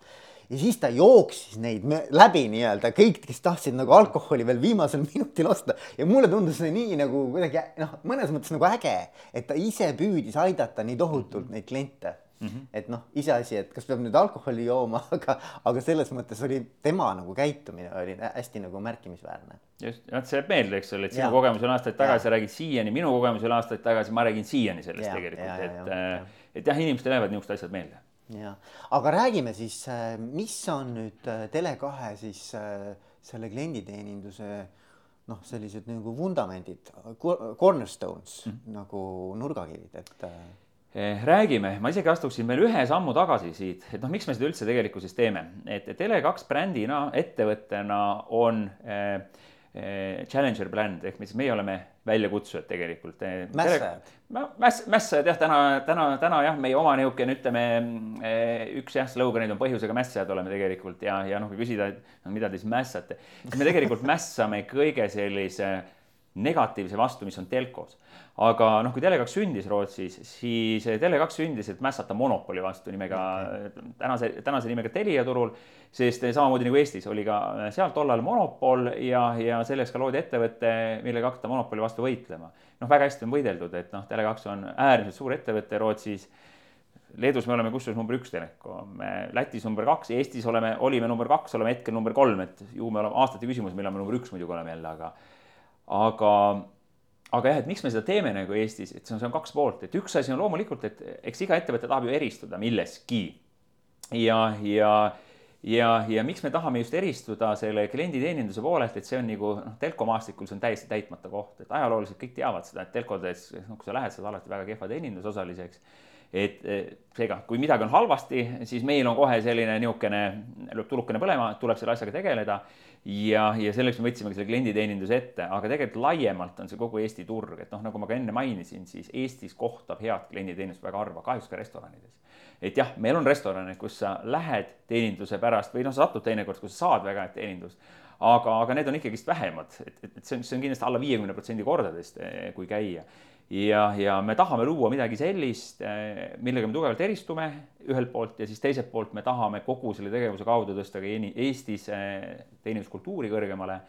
ja siis ta jooksis neid läbi nii-öelda kõik, kes tahtsid nagu alkoholi veel viimasel minutil osta. Ja mulle tundus see nii nagu kuidagi noh, mõnes mõttes nagu äge, et ta ise püüdis aidata nii tohutult neid kliente mm. -hmm. et noh, iseasi, et kas peab nüüd alkoholi jooma, aga, aga selles mõttes oli tema nagu käitumine oli hästi nagu märkimisväärne. just, vot see jääb meelde, eks ole, et sinu kogemus on aastaid tagasi, räägid siiani, minu kogemus oli aastaid tagasi, ma räägin siiani sellest ja, tegelikult, et, äh, et jah, inimestele jäävad niisugused asjad meelde ja, aga räägime siis, äh, mis on nüüd äh, Tele2 siis äh, selle klienditeeninduse noh, sellised nagu vundamendid, cornerstones mm -hmm. nagu nurgakivid, et räägime, ma isegi astuksin veel ühe sammu tagasi siit, et noh, miks me seda üldse tegelikkuses teeme, et Tele2 brändina, ettevõttena on äh, Eh, challenger brand ehk mis meie oleme väljakutsujad tegelikult. Eh, mässajad. mäss, mässajad jah, täna, täna, täna jah, meie oma niisugune, ütleme eh, üks jah, sloganid on põhjusega mässajad oleme tegelikult ja, ja noh, kui küsida, et no mida te siis mässate, siis me tegelikult mässame kõige sellise negatiivse vastu, mis on telkos. aga noh, kui Tele2 sündis Rootsis, siis Tele2 sündis, et mässata monopoli vastu nimega okay., tänase, tänase nimega Telia turul, sest samamoodi nagu Eestis oli ka seal tollal monopol ja, ja selleks ka loodi ettevõte, millega hakata monopoli vastu võitlema. noh, väga hästi on võideldud, et noh, Tele2 on äärmiselt suur ettevõte Rootsis Leedus me oleme kusjuures number üks telekom, Lätis number kaks, Eestis oleme, olime number kaks, oleme hetkel number kolm, et ju me oleme aastate küsimus, millal me number üks muidugi oleme jälle, aga aga, aga jah, et miks me seda teeme nagu Eestis, et see on, see on kaks poolt, et üks asi on loomulikult, et eks iga ettevõte tahab ju eristuda milleski. ja, ja, ja, ja miks me tahame just eristuda selle klienditeeninduse poolelt, et see on nagu noh, telkomaastikul see on täiesti täitmata koht, et ajalooliselt kõik teavad seda, et telkodes, noh, kui sa lähed, sa oled alati väga kehva teenindusosaliseks et seega, kui midagi on halvasti, siis meil on kohe selline niisugune, lööb tulukene põlema, tuleb selle asjaga tegeleda. Ja, ja selleks me võtsimegi selle klienditeeninduse ette, aga tegelikult laiemalt on see kogu Eesti turg, et noh, nagu ma ka enne mainisin, siis Eestis kohtab head klienditeenindust väga harva, kahjuks ka restoranides. et jah, meil on restorane, kus sa lähed teeninduse pärast või noh, sa satud teinekord, kus sa saad väga head teenindust, aga, aga need on ikkagist vähemad, et, et, et see on, see on kindlasti alla viiekümne protsendi kordadest, eh, kui käia ja, ja me tahame luua midagi sellist, eh, millega me tugevalt eristume ühelt poolt ja siis teiselt poolt me tahame kogu selle tegevuse kaudu tõsta ka Eestis eh, teeninduskultuuri kõrgemale.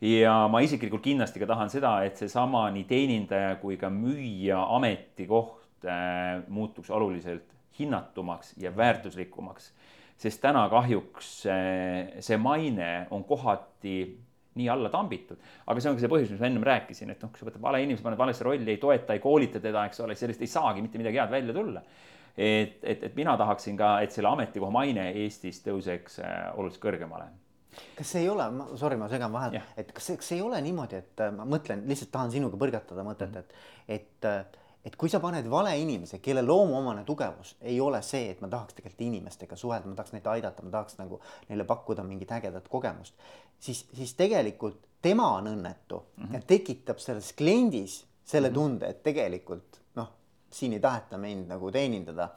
ja ma isiklikult kindlasti ka tahan seda, et seesama nii teenindaja kui ka müüja ametikoht eh, muutuks oluliselt hinnatumaks ja väärtuslikumaks. sest täna kahjuks see maine on kohati nii alla tambitud. aga see ongi see põhjus, mis ma ennem rääkisin, et noh, kui sa võtad vale inimese, paned valesse rolli, ei toeta, ei koolita teda, eks ole, sellest ei saagi mitte midagi head välja tulla. et, et, et mina tahaksin ka, et selle ametikoha maine Eestis tõuseks äh, oluliselt kõrgemale kas see ei ole, sorry, ma segan vahele, et kas see, kas ei ole niimoodi, et äh, ma mõtlen, lihtsalt tahan sinuga põrgatada mõtet, et, et äh, et kui sa paned vale inimese, kelle loomuomane tugevus ei ole see, et ma tahaks tegelikult inimestega suhelda, ma tahaks neid aidata, ma tahaks nagu neile pakkuda mingit ägedat kogemust, siis, siis tegelikult tema on õnnetu mm -hmm. ja tekitab selles kliendis selle mhm. tunde, et tegelikult noh, siin ei taheta mind nagu teenindada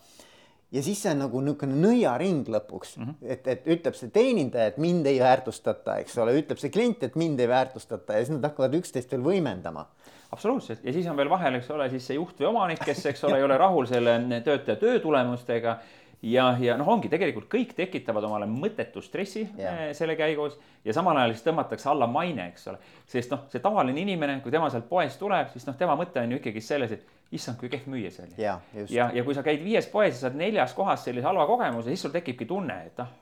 ja siis see on nagu niisugune nõiaring lõpuks mm, -hmm. et, et ütleb see teenindaja, et mind ei väärtustata, eks ole, ütleb see klient, et mind ei väärtustata ja siis nad hakkavad üksteist veel võimendama. Absoluutselt. Ja siis on veel vahel, eks ole, siis see juht või omanik, kes, eks ole, ei ole rahul selle töötaja töö tulemustega ja, ja noh, ongi tegelikult kõik tekitavad omale mõttetu stressi yeah. Eh, selle käigus ja samal ajal siis tõmmatakse alla maine, eks ole. sest noh, see tavaline inimene, kui tema sealt poest tuleb, siis noh, tema mõte on ju ikkagi selles, et issand, kui kehv müüja see oli. ja, ja, ja kui sa käid viies poes ja saad neljas kohas sellise halva kogemuse, siis sul tekibki tunne, et noh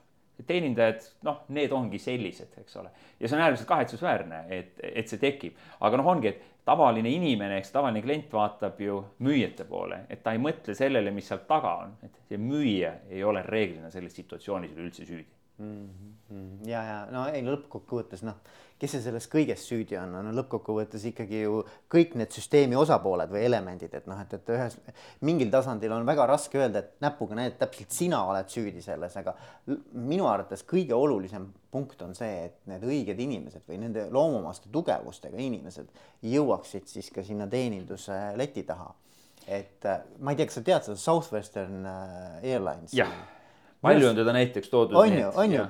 teenindajad, noh, need ongi sellised, eks ole. ja see on äärmiselt kahetsusväärne, et, et see tekib. aga noh, ongi, et tavaline inimene, eks tavaline klient vaatab ju müüjate poole, et ta ei mõtle sellele, mis seal taga on, et see müüja ei ole reeglina selles situatsioonis üleüldse süüdi mm. -hmm. ja, ja no ei lõppkokkuvõttes noh kes see selles kõiges süüdi on, no lõppkokkuvõttes ikkagi ju kõik need süsteemi osapooled või elemendid, et noh, et, et ühes mingil tasandil on väga raske öelda, et näpuga näed, täpselt sina oled süüdi selles, aga minu arvates kõige olulisem punkt on see, et need õiged inimesed või nende loomuomaste tugevustega inimesed jõuaksid siis ka sinna teeninduse leti taha. et ma ei tea, kas sa tead seda Southwestern äh, Airlines? jah palju on teda näiteks toodud. on ju, on ju,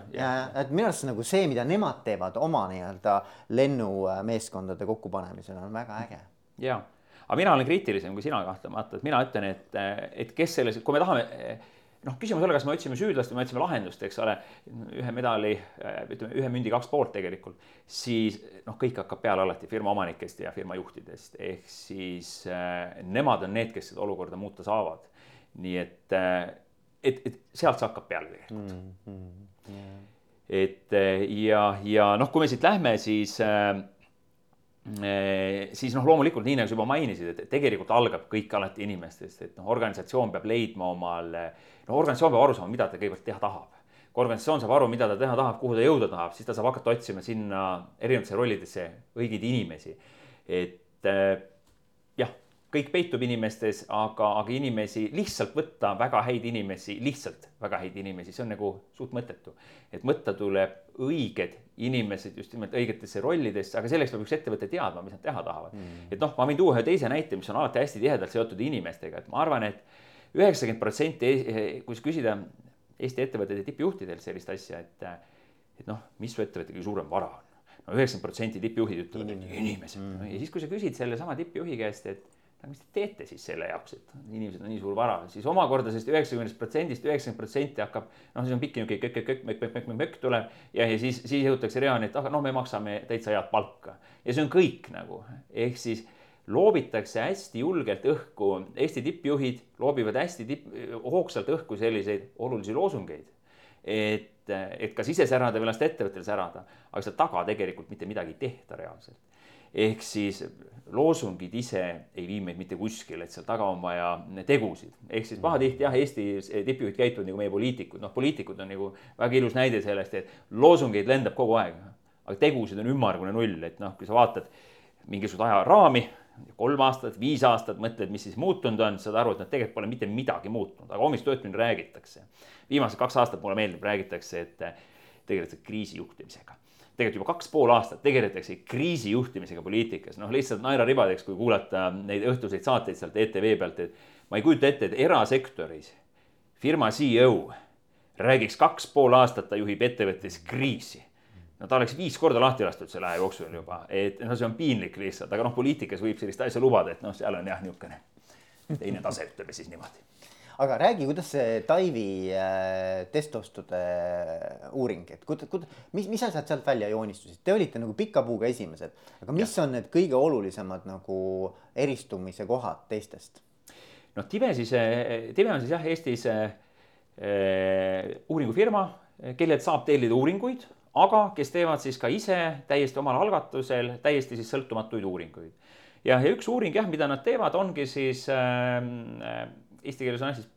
et minu arust nagu see, mida nemad teevad oma nii-öelda lennumeeskondade kokkupanemisel on väga äge. ja, aga mina olen kriitilisem kui sina kahtlemata, et mina ütlen, et, et kes selles, kui me tahame noh, küsimus ei ole, kas me otsime süüdlast või me otsime lahendust, eks ole, ühe medali, ütleme ühe mündi kaks poolt tegelikult, siis noh, kõik hakkab peale alati firma omanikest ja firma juhtidest, ehk siis äh, nemad on need, kes seda olukorda muuta saavad. nii et äh,, et, et sealt see hakkab peale tegelikult mm. -hmm. Yeah. et ja, ja noh, kui me siit lähme, siis äh, siis noh, loomulikult nii nagu sa juba mainisid, et tegelikult algab kõik alati inimestest, et noh, organisatsioon peab leidma omale, no organisatsioon peab aru saama, mida ta kõigepealt teha tahab. kui organisatsioon saab aru, mida ta teha tahab, kuhu ta jõuda tahab, siis ta saab hakata otsima sinna erinevatesse rollidesse õigeid inimesi. et kõik peitub inimestes, aga, aga inimesi lihtsalt võtta väga häid inimesi, lihtsalt väga häid inimesi, see on nagu suht mõttetu. et võtta tuleb õiged inimesed just nimelt õigetesse rollidesse, aga selleks peab üks ettevõte teadma, mis nad teha tahavad. Mm.. et noh, ma võin tuua ühe teise näite, mis on alati hästi tihedalt seotud inimestega, et ma arvan et, et üheksakümmend protsenti, kui küsida Eesti ettevõtete tippjuhtidelt sellist asja, et, et noh, mis su ettevõtte kõige suurem vara on? no üheksakümmend protsenti tippjuhid ütlevad, et inimesed. Mm. ja siis, kui sa küsid sellesama tippjuhi käest, et aga mis te teete siis selle jaoks, et inimesed on nii suur vara, siis omakorda sellest üheksakümnest protsendist üheksakümmend protsenti hakkab, noh, siis on pikk niisugune kökk, kökk, kökk, mökk, mökk, mökk, mökk tuleb ja, ja siis, siis jõutakse reaalni, et aga noh, me maksame täitsa head palka. Ja see on kõik nagu, ehk siis loobitakse hästi julgelt õhku, Eesti tippjuhid loobivad hästi tipp, hoogsalt õhku selliseid olulisi loosungeid. et, et kas ise särada või lasta ettevõttel särada, aga seal taga tegelikult mitte midagi ei tehta reaalselt ehk siis loosungid ise ei vii meid mitte kuskile, et seal taga on vaja tegusid. ehk siis pahatihti jah, Eesti tippjuhid käituvad nagu meie poliitikud, noh, poliitikud on nagu väga ilus näide sellest, et loosungeid lendab kogu aeg, aga tegusid on ümmargune null, et noh, kui sa vaatad mingisugust ajaraami, kolm aastat, viis aastat, mõtled, mis siis muutunud on, saad aru, et noh, tegelikult pole mitte midagi muutunud, aga hommikust õhtuni räägitakse. viimased kaks aastat mulle meeldib, räägitakse, et tegeletakse kriisijuhtimisega tegelikult juba kaks pool aastat tegeletakse kriisijuhtimisega poliitikas, noh lihtsalt naeraribadeks, kui kuulata neid õhtuseid saateid sealt ETV pealt, et ma ei kujuta ette, et erasektoris firma CEO räägiks kaks pool aastat, ta juhib ettevõttes kriisi. no ta oleks viis korda lahti lastud selle aja jooksul juba, et noh, see on piinlik lihtsalt, aga noh, poliitikas võib sellist asja lubada, et noh, seal on jah, niisugune teine tase, ütleme siis niimoodi aga räägi, kuidas see Taivi äh, testostude uuring, et kuida-, kuida-, mis, mis asjad sealt välja joonistusid, te olite nagu pika puuga esimesed, aga mis ja. on need kõige olulisemad nagu eristumise kohad teistest? noh, Tive siis, äh, Tive on siis jah, Eestis äh, uuringufirma, kellelt saab tellida uuringuid, aga kes teevad siis ka ise täiesti omal algatusel täiesti siis sõltumatuid uuringuid. ja, ja üks uuring jah, mida nad teevad, ongi siis äh, eesti keeles on siis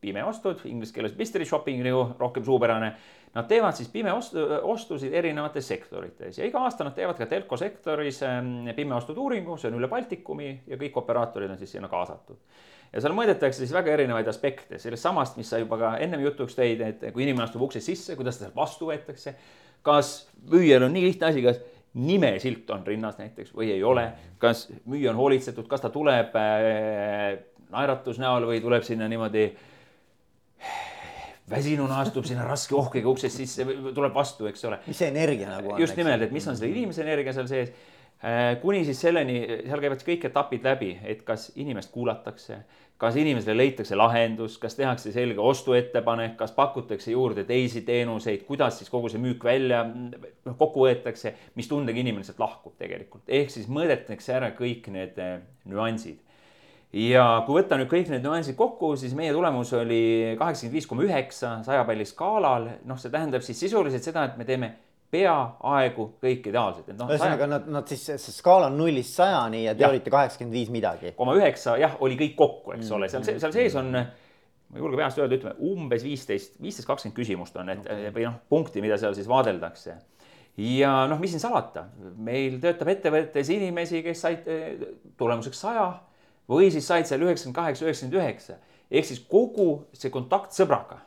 pimeostud, inglise keeles mystery shopping nagu rohkem suupärane. Nad teevad siis pimeostu, ostusid erinevates sektorites ja iga aasta nad teevad ka telko sektoris ähm, pimeostud uuringu, see on üle Baltikumi ja kõik operaatorid on siis sinna kaasatud. ja seal mõõdetakse siis väga erinevaid aspekte, sellest samast, mis sa juba ka ennem jutuks tõid, et kui inimene astub uksest sisse, kuidas ta sealt vastu võetakse. kas müüjal on nii lihtne asi, kas nimesilt on rinnas näiteks või ei ole, kas müüja on hoolitsetud, kas ta tuleb äh, naeratus näol või tuleb sinna niimoodi väsinuna astub sinna raske ohkega uksest sisse, tuleb vastu, eks ole. mis see energia nagu on? just nimelt, et mis on selle inimese energia seal sees. Äh, kuni siis selleni, seal käivad kõik etapid läbi, et kas inimest kuulatakse, kas inimesele leitakse lahendus, kas tehakse selge ostuettepanek, kas pakutakse juurde teisi teenuseid, kuidas siis kogu see müük välja noh, kokku võetakse, mis tundega inimene sealt lahkub tegelikult, ehk siis mõõdetakse ära kõik need äh, nüansid ja kui võtta nüüd kõik need nüansid kokku, siis meie tulemus oli kaheksakümmend viis koma üheksa saja palli skaalal. noh, see tähendab siis sisuliselt seda, et me teeme peaaegu kõik ideaalselt. No, ühesõnaga 100... nad, nad siis, see skaala on nullist sajani ja te ja. olite kaheksakümmend viis midagi. koma üheksa, jah, oli kõik kokku, eks mm. ole, seal, seal sees on, ma ei julge peast öelda, ütleme umbes viisteist, viisteist, kakskümmend küsimust on, et okay. või noh, punkti, mida seal siis vaadeldakse ja noh, mis siin salata, meil töötab ettevõttes inimesi, kes said tulemuseks saja või siis said seal üheksakümmend kaheksa, üheksakümmend üheksa. ehk siis kogu see kontakt sõbraga,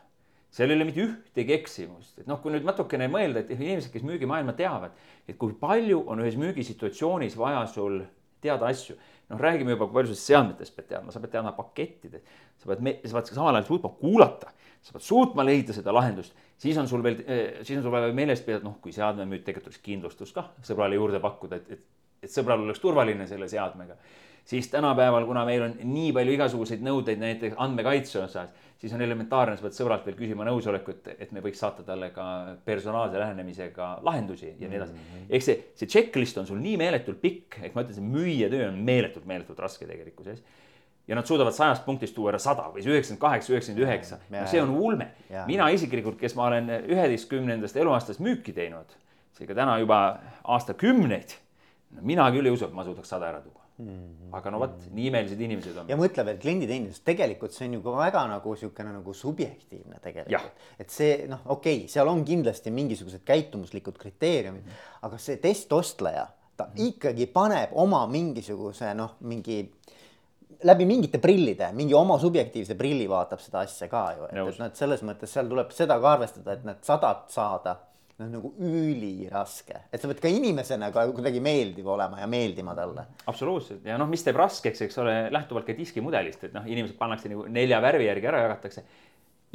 seal ei ole mitte ühtegi eksimust, et noh, kui nüüd natukene mõelda, et inimesed, kes müügimaailma teavad, et kui palju on ühes müügisituatsioonis vaja sul teada asju. noh, räägime juba, kui palju sa seadmetest pead teadma, sa pead teadma pakettidest, sa pead, sa pead samal ajal suutma kuulata, sa pead suutma leida seda lahendust, siis on sul veel, siis on sul vaja meeles pidada, noh, kui seadme müüd, tegelikult oleks kindlustust kah sõbrale juurde pakkuda, et, et et sõbral oleks turvaline selle seadmega. Siis tänapäeval, kuna meil on nii palju igasuguseid nõudeid näiteks andmekaitse osas, siis on elementaarne, sa pead sõbralt veel küsima nõusolekut, et me võiks saata talle ka personaalse lähenemisega lahendusi ja nii edasi mm -hmm.. eks see, see checklist on sul nii meeletult pikk, et ma ütlen, see müüja töö on meeletult, meeletult raske tegelikkuses ja nad suudavad sajast punktist tuua ära sada või üheksakümmend kaheksa, üheksakümmend üheksa. no see on ulme. mina isiklikult, kes ma olen üheteistkümnendast eluaastast müüki teinud, seega täna juba aastakümneid, no mina küll ei usu, et ma suudaks sada ära tuua. Aga no vot, nii imelised inimesed on. ja mõtle veel klienditeenindus, tegelikult see on ju ka väga nagu niisugune nagu subjektiivne tegelikult. et see noh, okei okay,, seal on kindlasti mingisugused käitumuslikud kriteeriumid mm, -hmm. aga see testostleja, ta mm -hmm. ikkagi paneb oma mingisuguse noh, mingi läbi mingite prillide, mingi oma subjektiivse prilli vaatab seda asja ka ju, et, et noh, et selles mõttes seal tuleb seda ka arvestada, et need sadat saada noh, nagu üliraske, et sa pead ka inimesena ka kuidagi meeldiv olema ja meeldima talle. absoluutselt ja noh, mis teeb raskeks, eks ole, lähtuvalt ka diskimudelist, et noh, inimesed pannakse nagu nelja värvi järgi ära jagatakse.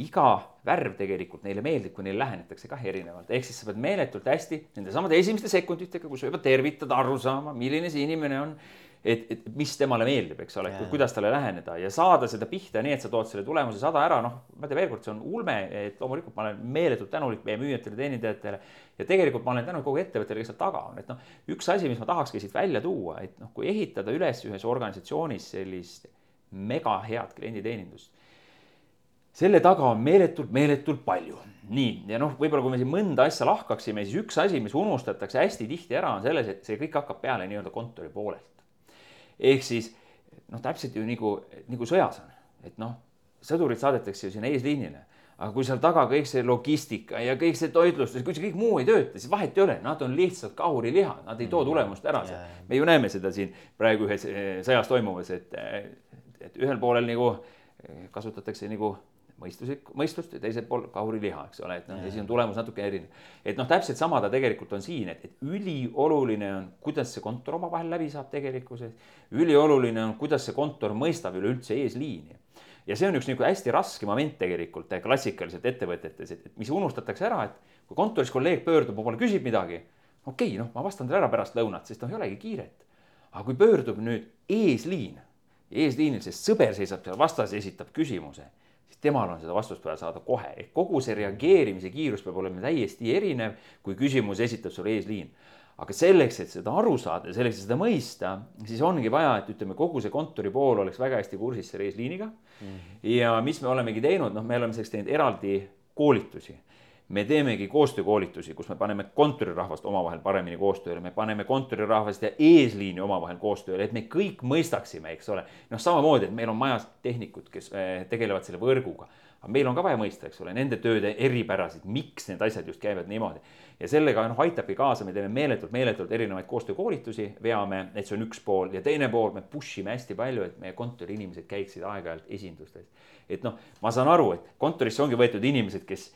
iga värv tegelikult neile meeldib, kui neile lähenetakse kah erinevalt, ehk siis sa pead meeletult hästi nendesamade esimeste sekunditega, kus sa juba tervitad, aru saama, milline see inimene on et, et mis temale meeldib, eks ole, kuidas talle läheneda ja saada seda pihta nii, et sa tood selle tulemuse sada ära, noh, ma ütlen veelkord, see on ulme, et loomulikult ma olen meeletult tänulik meie müüjatele, teenindajatele. ja tegelikult ma olen tänulik kogu ettevõttele, kes seal taga on, et noh, üks asi, mis ma tahakski siit välja tuua, et noh, kui ehitada üles ühes organisatsioonis sellist mega head klienditeenindust selle taga on meeletult, meeletult palju. nii, ja noh, võib-olla kui me siin mõnda asja lahkaksime, siis üks asi, mis unustatakse hästi tihti ära, on selles, et see kõik hakkab peale nii-öelda kontori poolelt ehk siis noh, täpselt ju nagu, nagu sõjas on, et noh, sõdurid saadetakse ju sinna eesliinile aga kui seal taga kõik see logistika ja kõik see toitlustus, kui see kõik muu ei tööta, siis vahet ei ole, nad on lihtsalt kahurilihad, nad ei too mm. tulemust ära seal. me ju näeme seda siin praegu ühes eh, sõjas toimuvas, et, et ühel poolel nagu eh, kasutatakse nagu mõistuslik, mõistust ja teisel pool kahuriliha, eks ole, et noh, ja siis on tulemus natuke erinev. et noh, täpselt sama ta tegelikult on siin, et, et ülioluline on, kuidas see kontor omavahel läbi saab tegelikkuses. ülioluline on, kuidas see kontor mõistab üleüldse eesliini. ja see on üks niisugune hästi raske moment tegelikult klassikaliselt ettevõtetes, et, mis unustatakse ära, et kui kontoris kolleeg pöördub poole, küsib midagi. okei okay,, noh, ma vastan talle ära pärast lõunat, sest noh, ei olegi kiiret. aga kui pöördub nüüd eesliin, eesliinil, sest sõber seisab seal vastas ja esitab küsimuse temal on seda vastust vaja saada kohe, ehk kogu see reageerimise kiirus peab olema täiesti erinev, kui küsimuse esitab sulle eesliin. aga selleks, et seda aru saada ja selleks, et seda mõista, siis ongi vaja, et ütleme, kogu see kontori pool oleks väga hästi kursis selle eesliiniga mm. -hmm. ja mis me olemegi teinud, noh, me oleme selleks teinud eraldi koolitusi me teemegi koostöökoolitusi, kus me paneme kontorirahvast omavahel paremini koostööle, me paneme kontorirahvast ja eesliini omavahel koostööle, et me kõik mõistaksime, eks ole. noh, samamoodi, et meil on majas tehnikud, kes eh, tegelevad selle võrguga. aga meil on ka vaja mõista, eks ole, nende tööde eripärasid, miks need asjad just käivad niimoodi. ja sellega noh, aitabki kaasa, me teeme meeletult, meeletult erinevaid koostöökoolitusi, veame, et see on üks pool ja teine pool, me push ime hästi palju, et meie kontori inimesed käiksid aeg-ajalt esindustes. et noh, ma saan aru, et kontorisse ongi võetud inimesed, kes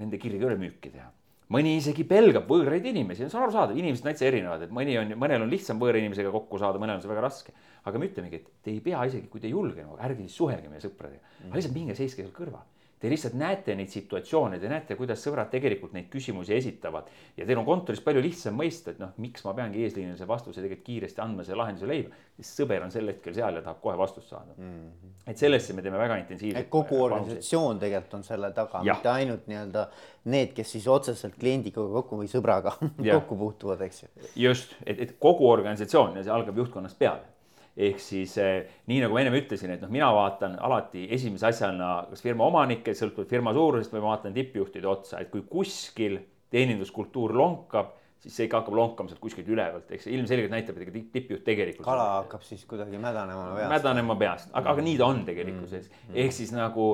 nende kirg ei ole müüki teha. mõni isegi pelgab võõraid inimesi, see on arusaadav, inimesed on täitsa erinevad, et mõni on, mõnel on lihtsam võõra inimesega kokku saada, mõnel on see väga raske. aga me ütlemegi, et te ei pea isegi, kui te ei julge, ärge siis suhelge meie sõpradega, aga lihtsalt minge seiske seal kõrval Te lihtsalt näete neid situatsioone, te näete, kuidas sõbrad tegelikult neid küsimusi esitavad ja teil on kontoris palju lihtsam mõista, et noh, miks ma peangi eesliinil selle vastuse tegelikult kiiresti andma, selle lahenduse leidma. sest sõber on sel hetkel seal ja tahab kohe vastust saada mm. -hmm. et sellesse me teeme väga intensiivselt. kogu organisatsioon tegelikult on selle taga, mitte ainult nii-öelda need, kes siis otseselt kliendiga kokku või sõbraga kokku puutuvad, eks ju. just, et, et kogu organisatsioon ja see algab juhtkonnast peale ehk siis eh, nii nagu ma ennem ütlesin, et noh, mina vaatan alati esimese asjana kas firma omanikke, sõltuvalt firma suurusest või ma vaatan tippjuhtide otsa, et kui kuskil teeninduskultuur lonkab, siis see ikka hakkab lonkama sealt kuskilt ülevalt, eks see ilmselgelt näitab, et tippjuht tegelikult. kala hakkab siis kuidagi mädanema peast. mädanema peast, aga, aga nii ta on tegelikkuses mm -hmm. ehk siis nagu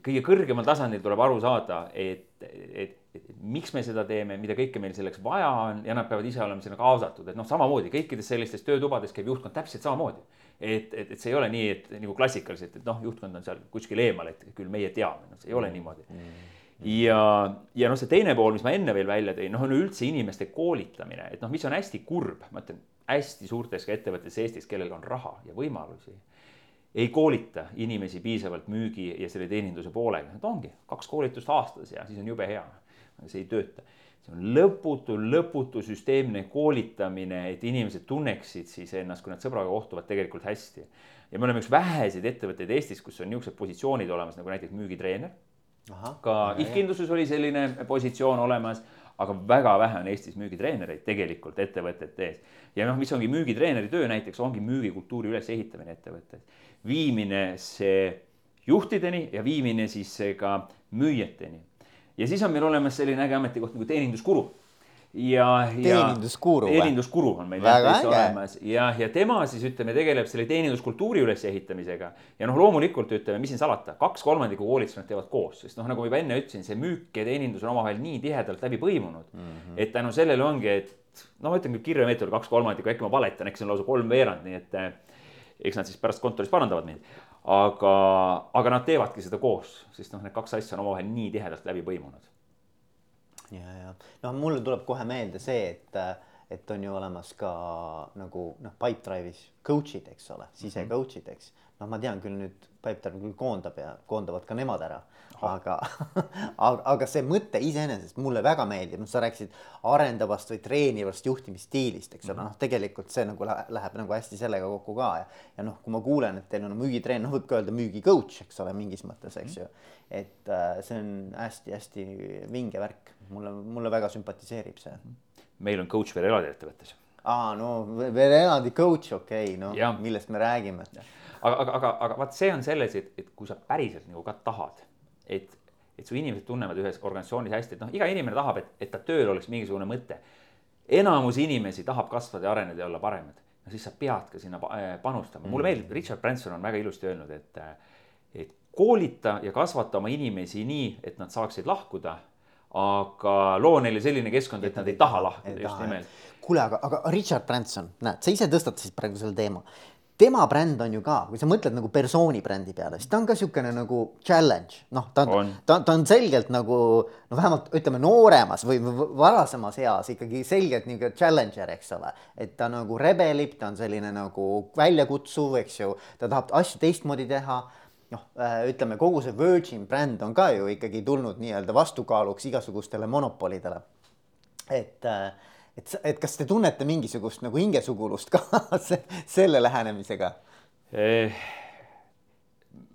kõige kõrgemal tasandil tuleb aru saada, et, et miks me seda teeme, mida kõike meil selleks vaja on ja nad peavad ise olema sinna kaasatud, et noh, samamoodi kõikides sellistes töötubades käib juhtkond täpselt samamoodi. et, et, et see ei ole nii, et nagu klassikaliselt, et noh, juhtkond on seal kuskil eemal, et küll meie teame, noh, see ei ole niimoodi. mm. ja, ja noh, see teine pool, mis ma enne veel välja tõin, noh, on üldse inimeste koolitamine, et noh, mis on hästi kurb, ma ütlen hästi suurtes ka ettevõtetes Eestis, kellel on raha ja võimalusi ei koolita inimesi piisavalt müügi ja selle teeninduse poolega, et ongi kaks koolitust aastas ja siis on jube hea see ei tööta. see on lõputu, lõputu süsteemne koolitamine, et inimesed tunneksid siis ennast, kui nad sõbraga kohtuvad, tegelikult hästi. ja me oleme üks väheseid ettevõtteid Eestis, kus on niisugused positsioonid olemas nagu näiteks müügitreener. ka ihkindluses oli selline positsioon olemas, aga väga vähe on Eestis müügitreenereid tegelikult ettevõtete ees. ja noh, mis ongi müügitreeneri töö näiteks, ongi müügikultuuri ülesehitamine ettevõttes. viimine see juhtideni ja viimine siis ka müüjateni ja siis on meil olemas selline äge ametikoht nagu teeninduskuru. ja, ja teeninduskuru, teeninduskuru on meil näiteks olemas ja, ja tema siis ütleme, tegeleb selle teeninduskultuuri ülesehitamisega. ja noh, loomulikult ütleme, mis siin salata, kaks kolmandikku koolitust nad teevad koos, sest noh, nagu ma juba enne ütlesin, see müük ja teenindus on omavahel nii tihedalt läbi põimunud mm, -hmm. et tänu sellele ongi, et no ma ütlen küll kirjameetodil kaks kolmandikku, äkki ma valetan, eks see on lausa kolmveerand, nii et eh, eks nad siis pärast kontoris parandavad mind aga, aga nad teevadki seda koos, sest noh, need kaks asja on omavahel nii tihedalt läbi põimunud. ja, ja noh, mulle tuleb kohe meelde see, et, et on ju olemas ka nagu noh, Pipedrive'is coach'id, eks ole, sise coach'id, eks. noh, ma tean küll nüüd Pipedrive küll koondab ja koondavad ka nemad ära aga aga, see mõte iseenesest mulle väga meeldib, noh, sa rääkisid arendavast või treenivast juhtimisstiilist, eks ole mm -hmm., noh, tegelikult see nagu läheb, läheb nagu hästi sellega kokku ka ja, ja noh, kui ma kuulen, et teil on müügitreen, noh, võib ka öelda müügicoach, eks ole, mingis mõttes, eks ju. et äh, see on hästi-hästi vinge värk, mulle, mulle väga sümpatiseerib see. meil on coach veel elada ettevõttes. aa, no veel eladi coach, okei okay,, no ja. millest me räägime. aga, aga, aga, aga vaat see on selles, et, et kui sa päriselt nagu ka tahad et, et su inimesed tunnevad ühes organisatsioonis hästi, et noh, iga inimene tahab, et, et ta tööl oleks mingisugune mõte. enamus inimesi tahab kasvada ja areneda ja olla paremad. no siis sa pead ka sinna äh, panustama, mulle mm. meeldib, Richard Branson on väga ilusti öelnud, et, et koolita ja kasvata oma inimesi nii, et nad saaksid lahkuda aga loo neile selline keskkond, et nad ei taha lahkuda just nimelt. kuule, aga, aga Richard Branson, näed, sa ise tõstatasid praegu selle teema tema bränd on ju ka, kui sa mõtled nagu persooni brändi peale, siis ta on ka niisugune nagu challenge, noh, ta on, ta, ta on selgelt nagu no vähemalt ütleme nooremas või varasemas eas ikkagi selgelt niisugune challenger, eks ole. et ta nagu rebelib, ta on selline nagu väljakutsuv, eks ju, ta tahab asju teistmoodi teha noh, äh, ütleme kogu see Virgin bränd on ka ju ikkagi tulnud nii-öelda vastukaaluks igasugustele monopolidele. et äh, et, et kas te tunnete mingisugust nagu hingesugulust ka selle lähenemisega eh,?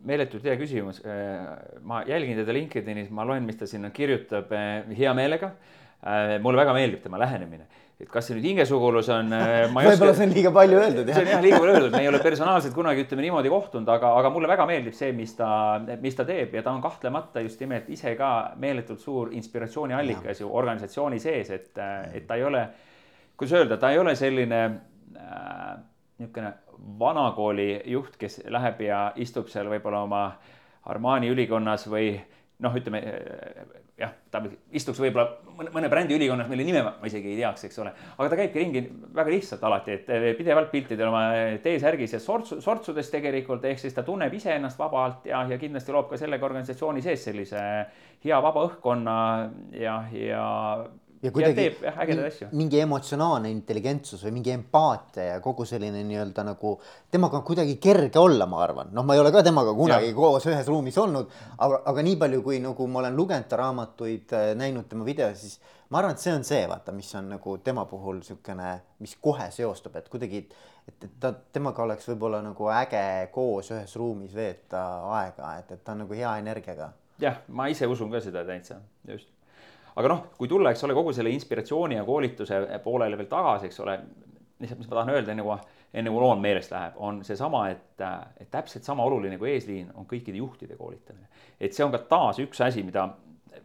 meeletult hea küsimus. Eh, ma jälgin teda LinkedInis, ma loen, mis ta sinna kirjutab eh, hea meelega. Eh, mulle väga meeldib tema lähenemine et kas see nüüd hingesugulus on võib-olla see on liiga palju öeldud. see on jah liiga palju öeldud, me ei ole personaalselt kunagi ütleme niimoodi kohtunud, aga, aga mulle väga meeldib see, mis ta, mis ta teeb ja ta on kahtlemata just nimelt ise ka meeletult suur inspiratsiooniallikas ju organisatsiooni sees, et, et ta ei ole, kuidas öelda, ta ei ole selline äh, niisugune vanakooli juht, kes läheb ja istub seal võib-olla oma Armani ülikonnas või noh, ütleme jah, ta istuks võib-olla mõne, mõne brändi ülikonnas, mille nime ma isegi ei teaks, eks ole. aga ta käibki ringi väga lihtsalt alati, et pidevalt piltidel oma T-särgis ja sortsu, sortsudes tegelikult, ehk siis ta tunneb iseennast vabalt ja, ja kindlasti loob ka sellega organisatsiooni sees sellise hea vaba õhkkonna ja, ja ja kuidagi ja teeb, mingi emotsionaalne intelligentsus või mingi empaatia ja kogu selline nii-öelda nagu temaga on kuidagi kerge olla, ma arvan, noh, ma ei ole ka temaga kunagi ja. koos ühes ruumis olnud, aga, aga nii palju, kui nagu ma olen lugenud ta raamatuid, äh, näinud tema videosid, siis ma arvan, et see on see, vaata, mis on nagu tema puhul niisugune, mis kohe seostub, et kuidagi, et, et ta, temaga oleks võib-olla nagu äge koos ühes ruumis veeta aega, et, et ta on nagu hea energiaga. jah, ma ise usun ka seda täitsa, just aga noh, kui tulla, eks ole, kogu selle inspiratsiooni ja koolituse poolele veel tagasi, eks ole, lihtsalt, mis ma tahan öelda, enne kui, enne kui loom meelest läheb, on seesama, et, et täpselt sama oluline kui eesliin on kõikide juhtide koolitamine. et see on ka taas üks asi, mida,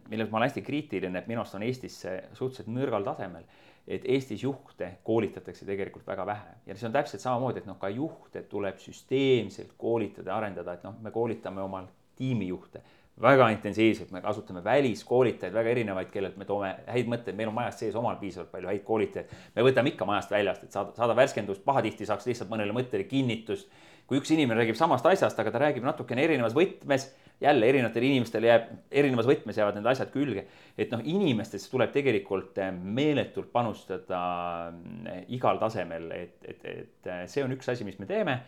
milles ma olen hästi kriitiline, et minu arust on Eestis see suhteliselt nõrgal tasemel. Et Eestis juhte koolitatakse tegelikult väga vähe. Ja see on täpselt samamoodi, et noh, ka juhte tuleb süsteemselt koolitada ja arendada, et noh, me koolitame omal tiimijuhte väga intensiivselt, me kasutame väliskoolitajaid väga erinevaid, kellelt me toome häid mõtteid, meil on majas sees omal piisavalt palju häid koolitajaid. me võtame ikka majast väljast, et saada, saada värskendust, pahatihti saaks lihtsalt mõnele mõttele kinnitust. kui üks inimene räägib samast asjast, aga ta räägib natukene erinevas võtmes, jälle erinevatele inimestele jääb, erinevas võtmes jäävad need asjad külge. et noh, inimestesse tuleb tegelikult eh, meeletult panustada eh, igal tasemel, et, et, et eh, see on üks asi, mis me teeme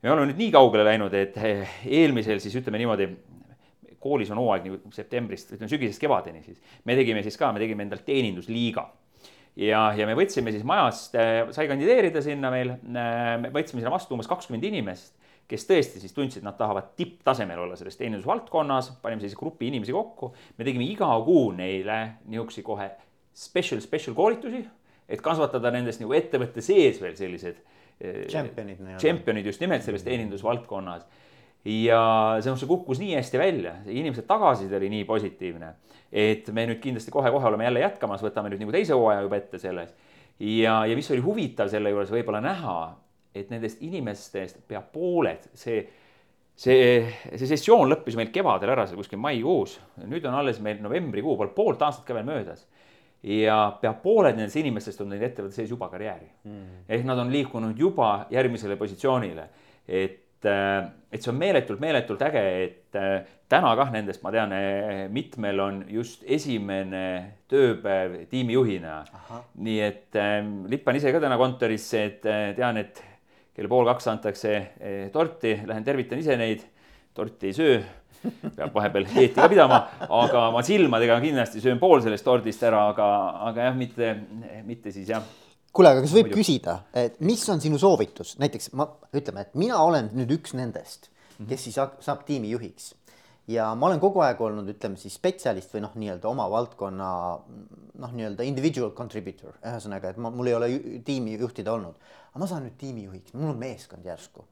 me oleme nüüd nii kaugele läinud, et eelmisel siis ütleme niimoodi koolis on hooaeg nagu septembrist, ütleme sügisest kevadeni siis. me tegime siis ka, me tegime endal teenindusliiga ja, ja me võtsime siis majast, sai kandideerida sinna meil, me võtsime sinna vastu umbes kakskümmend inimest kes tõesti siis tundsid, nad tahavad tipptasemel olla selles teenindusvaldkonnas, panime sellise grupi inimesi kokku. me tegime iga kuu neile niisuguseid kohe special, special koolitusi, et kasvatada nendest nagu ettevõtte sees veel sellised. Championid nii-öelda. Championid just nimelt selles teenindusvaldkonnas. Ja see, see kukkus nii hästi välja, inimeste tagasiside oli nii positiivne, et me nüüd kindlasti kohe-kohe oleme jälle jätkamas, võtame nüüd nagu teise hooaja juba ette selles. ja, ja mis oli huvitav selle juures võib-olla näha et nendest inimestest pea pooled, see, see, see sessioon lõppes meil kevadel ära, see kuskil maikuus. nüüd on alles meil novembrikuu, pole poolt aastat ka veel möödas. ja pea pooled nendest inimestest on teinud ettevõtte sees juba karjääri mm.. ehk nad on liikunud juba järgmisele positsioonile. et, et see on meeletult, meeletult äge, et täna kah nendest ma tean, mitmel on just esimene tööpäev tiimijuhina. nii et lippan ise ka täna kontorisse, et tean, et kell pool kaks antakse torti, lähen tervitan ise neid, torti ei söö, peab vahepeal dieeti ka pidama, aga ma silmadega kindlasti söön pool sellest tordist ära, aga, aga jah, mitte, mitte siis jah kuule, aga kas võib Muidu. küsida, et mis on sinu soovitus, näiteks ma, ütleme, et mina olen nüüd üks nendest, kes siis saab tiimi juhiks. Ja ma olen kogu aeg olnud, ütleme siis spetsialist või noh, nii-öelda oma valdkonna noh, nii-öelda individual contributor, ühesõnaga, et ma, mul ei ole tiimi juhtida olnud, aga ma saan nüüd tiimijuhiks, mul on meeskond järsku.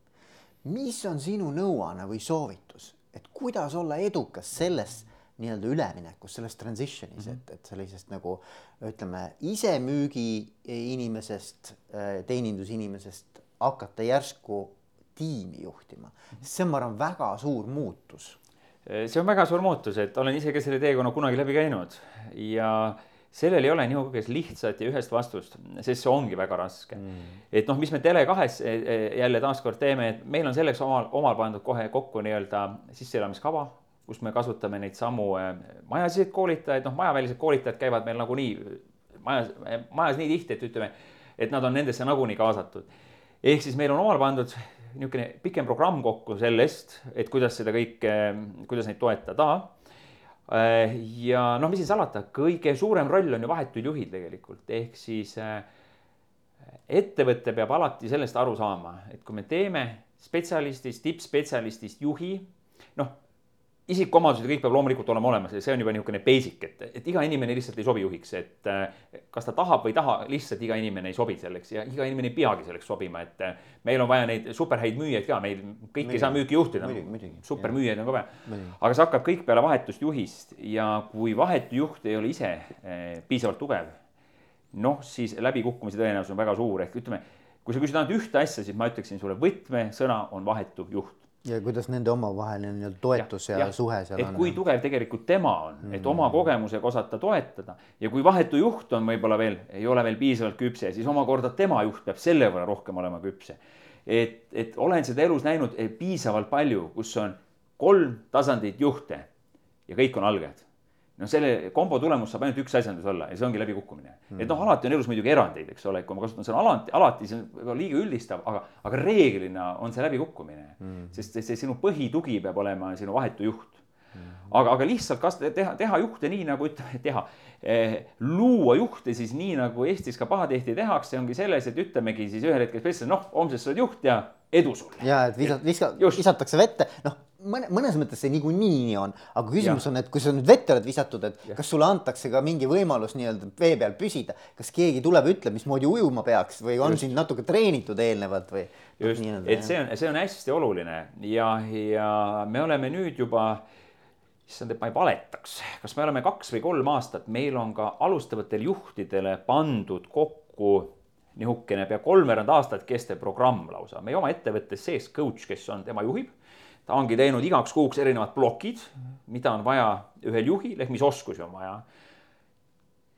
mis on sinu nõuanne või soovitus, et kuidas olla edukas selles nii-öelda üleminekus, selles transition'is mm, -hmm. et, et sellisest nagu ütleme, isemüügi inimesest, teenindusinimesest hakata järsku tiimi juhtima, see on, ma arvan, väga suur muutus. See on väga suur muutus, et olen ise ka selle teekonna kunagi läbi käinud. Ja sellel ei ole niisugust lihtsat ja ühest vastust, sest see ongi väga raske. Mm.. et noh, mis me Tele2-s e, e, jälle taaskord teeme, et meil on selleks omal, omal pandud kohe kokku nii-öelda sisseelamiskava, kus me kasutame neid samu e, majasiseid koolitajaid, noh, majavälised koolitajad käivad meil nagunii majas, majas nii tihti, et ütleme, et nad on nendesse nagunii kaasatud. ehk siis meil on omal pandud niisugune pikem programm kokku sellest, et kuidas seda kõike, kuidas neid toetada. ja noh, mis siin salata, kõige suurem roll on ju vahetud juhid tegelikult, ehk siis äh, ettevõte peab alati sellest aru saama, et kui me teeme spetsialistist, tippspetsialistist juhi, noh isikuomadused kõik peab loomulikult olema olemas ja see on juba niisugune basic, et, et iga inimene lihtsalt ei sobi juhiks, et äh, kas ta tahab või ei taha, lihtsalt iga inimene ei sobi selleks ja iga inimene ei peagi selleks sobima, et äh, meil on vaja neid superhäid müüjaid ka, meil kõik ei saa müüki juhtida. supermüüjaid on ka vaja. aga see hakkab kõik peale vahetust juhist ja kui vahetu juht ei ole ise eh, piisavalt tugev, noh, siis läbikukkumise tõenäosus on väga suur, ehk ütleme, kui sa küsid ainult ühte asja, siis ma ütleksin sulle, võtmesõna on vahetu juht ja kuidas nende omavaheline nii-öelda toetus ja, ja, ja suhe seal et on? kui tugev tegelikult tema on mm, -hmm. et oma kogemusega osata toetada ja kui vahetu juht on võib-olla veel, ei ole veel piisavalt küpse, siis omakorda tema juht peab selle võrra rohkem olema küpse. et, et olen seda elus näinud eh, piisavalt palju, kus on kolm tasandit juhte ja kõik on algajad noh, selle kombo tulemus saab ainult üks asjandus olla ja see ongi läbikukkumine. Mm.. et noh, alati on elus muidugi erandeid, eks ole, kui ma kasutan sõna alati, alati see on liiga üldistav, aga, aga reeglina on see läbikukkumine. Mm.. sest see, see sinu põhitugi peab olema sinu vahetu juht. Mm.. aga, aga lihtsalt kas teha, teha juhte nii nagu ütleme, teha eh,, luua juhte siis nii nagu Eestis ka pahatihti tehakse, ongi selles, et ütlemegi siis ühel hetkel noh, homsest sa oled juht ja edu sulle. ja, et visat-, viska-, visatakse vette, noh mõne, mõnes mõttes see niikuinii nii on, aga küsimus ja. on, et kui sa nüüd vette oled visatud, et ja. kas sulle antakse ka mingi võimalus nii-öelda vee peal püsida, kas keegi tuleb, ütleb, mismoodi ujuma peaks või on Just. sind natuke treenitud eelnevalt või? just, et see on, see on hästi oluline ja, ja me oleme nüüd juba, issand, et ma ei valetaks, kas me oleme kaks või kolm aastat, meil on ka alustavatele juhtidele pandud kokku nihukene pea kolmveerand aastat kestev programm lausa, meie oma ettevõttes sees coach, kes on, tema juhib ta ongi teinud igaks kuuks erinevad plokid, mida on vaja ühel juhil ehk mis oskusi on vaja.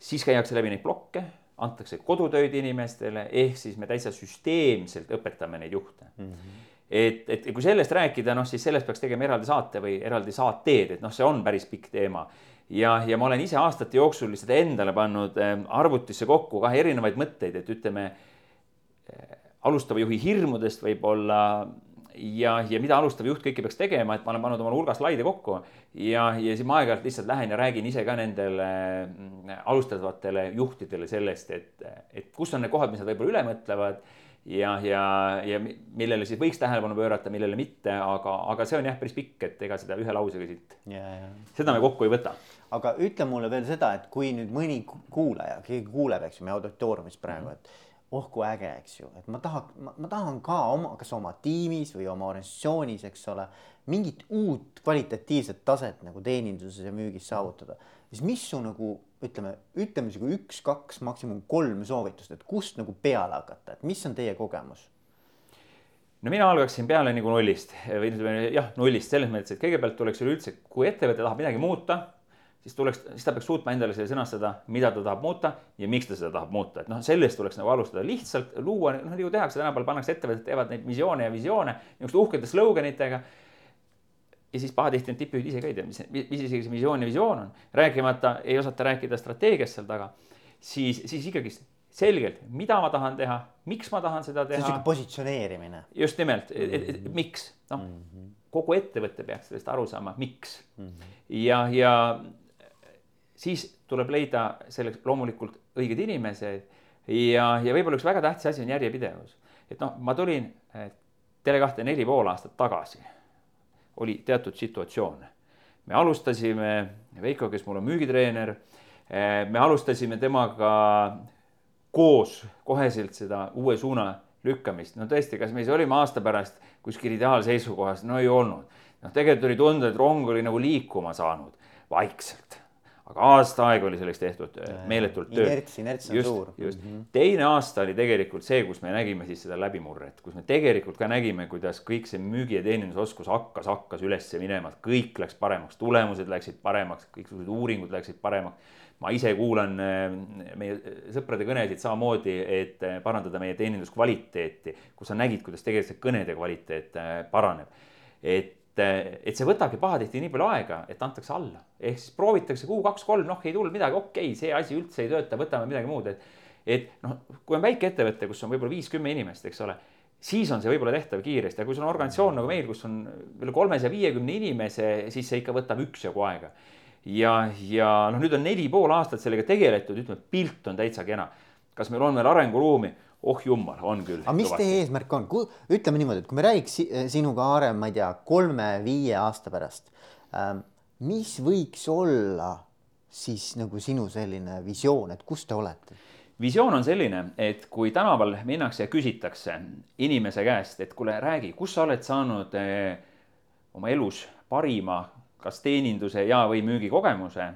siis käiakse läbi neid plokke, antakse kodutöid inimestele, ehk siis me täitsa süsteemselt õpetame neid juhte mm. -hmm. et, et kui sellest rääkida, noh siis sellest peaks tegema eraldi saate või eraldi saateed, et noh, see on päris pikk teema ja, ja ma olen ise aastate jooksul seda endale pannud ähm, arvutisse kokku kah erinevaid mõtteid, et ütleme, äh, alustava juhi hirmudest võib-olla ja, ja mida alustav juht kõike peaks tegema, et ma olen pannud omale hulga slaide kokku ja, ja siis ma aeg-ajalt lihtsalt lähen ja räägin ise ka nendele mm, alustavatele juhtidele sellest, et, et kus on need kohad, mis nad võib-olla üle mõtlevad ja, ja, ja millele siis võiks tähelepanu pöörata, millele mitte, aga, aga see on jah, päris pikk, et ega seda ühe lausega siit, seda me kokku ei võta. aga ütle mulle veel seda, et kui nüüd mõni kuulaja, keegi kuuleb, eks ju, meie auditooriumis praegu, et oh kui äge, eks ju, et ma tahan, ma tahan ka oma, kas oma tiimis või oma organisatsioonis, eks ole, mingit uut kvalitatiivset taset nagu teeninduses ja müügis saavutada. siis mis su nagu ütleme, ütleme sihuke üks-kaks, maksimum kolm soovitust, et kust nagu peale hakata, et mis on teie kogemus? no mina algaksin peale nagu nullist või ütleme jah, nullist selles mõttes, et kõigepealt tuleks üleüldse, kui ettevõte tahab midagi muuta siis tuleks, siis ta peaks suutma endale selle sõnastada, mida ta tahab muuta ja miks ta seda tahab muuta, et noh, sellest tuleks nagu alustada, lihtsalt luua, noh nagu tehakse tänapäeval, pannakse ettevõtted teevad neid visioone ja visioone niisuguste uhkete sloganitega. ja siis pahatihti need tippjuhid ise ka ei tea, mis, mis isegi see visioon ja visioon on, rääkimata ei osata rääkida strateegiast seal taga, siis, siis ikkagist selgelt, mida ma tahan teha, miks ma tahan seda teha. see on sihuke positsioneerimine. just nimelt, miks, noh mm -hmm. kogu ettevõte peaks sellest aru saama, miks mm. -hmm. ja, ja siis tuleb leida selleks loomulikult õiged inimesed ja, ja võib-olla üks väga tähtis asi on järjepidevus. et noh, ma tulin Tele2 neli pool aastat tagasi, oli teatud situatsioon. me alustasime, Veiko, kes mul on müügitreener, me alustasime temaga koos koheselt seda uue suuna lükkamist, no tõesti, kas me siis olime aasta pärast kuskil ideaalseisukohas, no ei olnud. noh, tegelikult oli tunda, et rong oli nagu liikuma saanud vaikselt aga aasta aega oli selleks tehtud äh, meeletult tööd. inerts, inerts on just, suur. just mm, -hmm. teine aasta oli tegelikult see, kus me nägime siis seda läbimurret, kus me tegelikult ka nägime, kuidas kõik see müügi ja teenindusoskus hakkas, hakkas üles minema, kõik läks paremaks, tulemused läksid paremaks, kõiksugused uuringud läksid paremaks. ma ise kuulan äh, meie sõprade kõnesid samamoodi, et parandada meie teeninduskvaliteeti, kus sa nägid, kuidas tegelikult see kõnede kvaliteet paraneb. et et see võtabki pahatihti nii palju aega, et antakse alla. ehk siis proovitakse kuu, kaks, kolm, noh, ei tulnud midagi, okei okay,, see asi üldse ei tööta, võtame midagi muud, et. et noh, kui on väike ettevõte, kus on võib-olla viis-kümme inimest, eks ole, siis on see võib-olla tehtav kiiresti, aga kui sul on organisatsioon nagu meil, kus on üle kolmesaja viiekümne inimese, siis see ikka võtab üksjagu aega. ja, ja noh, nüüd on neli pool aastat sellega tegeletud, ütleme, pilt on täitsa kena. kas meil on veel arenguruumi? Oh jumal, on küll. aga mis teie eesmärk on, ütleme niimoodi, et kui me räägiks sinuga, Aare, ma ei tea, kolme-viie aasta pärast ähm,, mis võiks olla siis nagu sinu selline visioon, et kus te olete? visioon on selline, et kui tänaval minnakse ja küsitakse inimese käest, et kuule, räägi, kus sa oled saanud eh, oma elus parima, kas teeninduse ja, või müügikogemuse,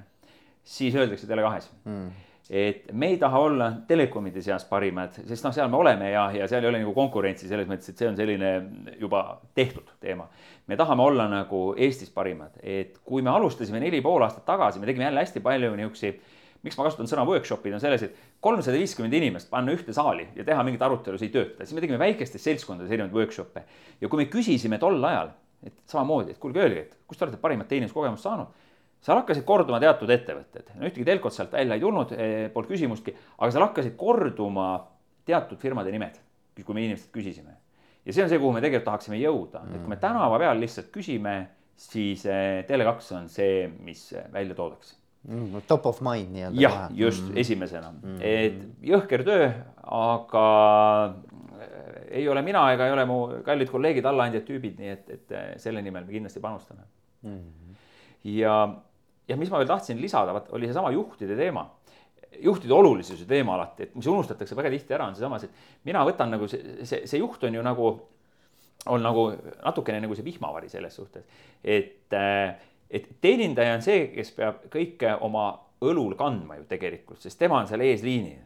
siis öeldakse Tele2-s mm et me ei taha olla telekomide seas parimad, sest noh, seal me oleme ja, ja seal ei ole nagu konkurentsi selles mõttes, et see on selline juba tehtud teema. me tahame olla nagu Eestis parimad, et kui me alustasime neli pool aastat tagasi, me tegime jälle hästi palju niisuguseid miks ma kasutan sõna workshop'id, on selles, et kolmsada viiskümmend inimest panna ühte saali ja teha mingit arutelu, see ei tööta, siis me tegime väikestes seltskondades erinevaid workshop'e. ja kui me küsisime tol ajal, et samamoodi, et kuulge, öelge, et kust te olete parimat teeninduskogemust saanud seal hakkasid korduma teatud ettevõtted, no ühtegi telkot sealt välja ei tulnud, eh, polnud küsimustki, aga seal hakkasid korduma teatud firmade nimed, kui me inimestelt küsisime. ja see on see, kuhu me tegelikult tahaksime jõuda mm., et kui me tänava peal lihtsalt küsime, siis eh, Tele2 on see, mis välja toodaks mm,. Top of mind nii-öelda. jah, just mm. esimesena mm., et jõhker töö, aga eh, ei ole mina ega ei ole mu kallid kolleegid, allaandjad, tüübid, nii et, et selle nimel me kindlasti panustame mm.. ja ja mis ma veel tahtsin lisada, vot oli seesama juhtide teema. Juhtide olulisuse teema alati, et mis unustatakse väga tihti ära, on seesamas, et mina võtan nagu see, see, see juht on ju nagu, on nagu natukene nagu see vihmavari selles suhtes, et, et teenindaja on see, kes peab kõike oma õlul kandma ju tegelikult, sest tema on seal eesliinil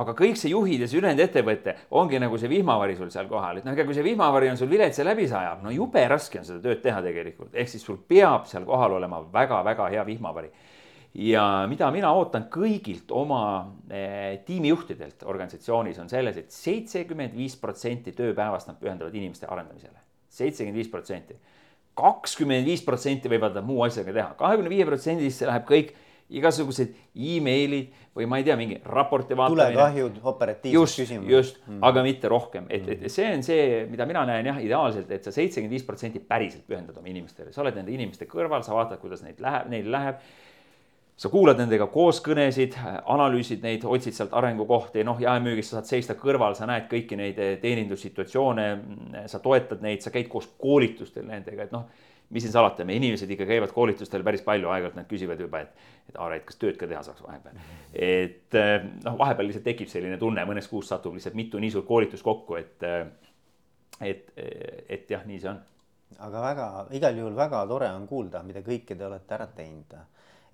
aga kõik see juhid ja see ülejäänud ettevõte ongi nagu see vihmavari sul seal kohal, et noh, ega kui see vihmavari on sul vilets ja läbi sajab, no jube raske on seda tööd teha tegelikult, ehk siis sul peab seal kohal olema väga-väga hea vihmavari. ja mida mina ootan kõigilt oma eh, tiimijuhtidelt organisatsioonis on selles et, et seitsekümmend viis protsenti tööpäevast nad pühendavad inimeste arendamisele, seitsekümmend viis protsenti. kakskümmend viis protsenti võivad nad muu asjaga teha, kahekümne viie protsendi sisse läheb kõik igasugused emailid või ma ei tea, mingi raporti vaatamine. tulekahjud, operatiivsed küsimused. just mm., aga mitte rohkem, et, et see on see, mida mina näen jah, ideaalselt, et sa seitsekümmend viis protsenti päriselt pühendad oma inimestele, sa oled nende inimeste kõrval, sa vaatad, kuidas neid läheb, neil läheb sa kuulad nendega koos kõnesid, analüüsid neid, otsid sealt arengukohti, noh, jaemüügis sa saad seista kõrval, sa näed kõiki neid eh, teenindussituatsioone, sa toetad neid, sa käid koos koolitustel nendega, et noh, mis siin salata, meie inimesed ikka käivad koolitustel päris palju, aeg-ajalt nad küsivad juba, et, et Aare, et kas tööd ka teha saaks vahepeal. et eh, noh, vahepeal lihtsalt tekib selline tunne, mõneks kuus satub lihtsalt mitu nii suurt koolitust kokku, et, eh, et, et jah, nii see on. Aga väga, igal juhul väga tore on kuulda, mida kõike te olete ära teinud.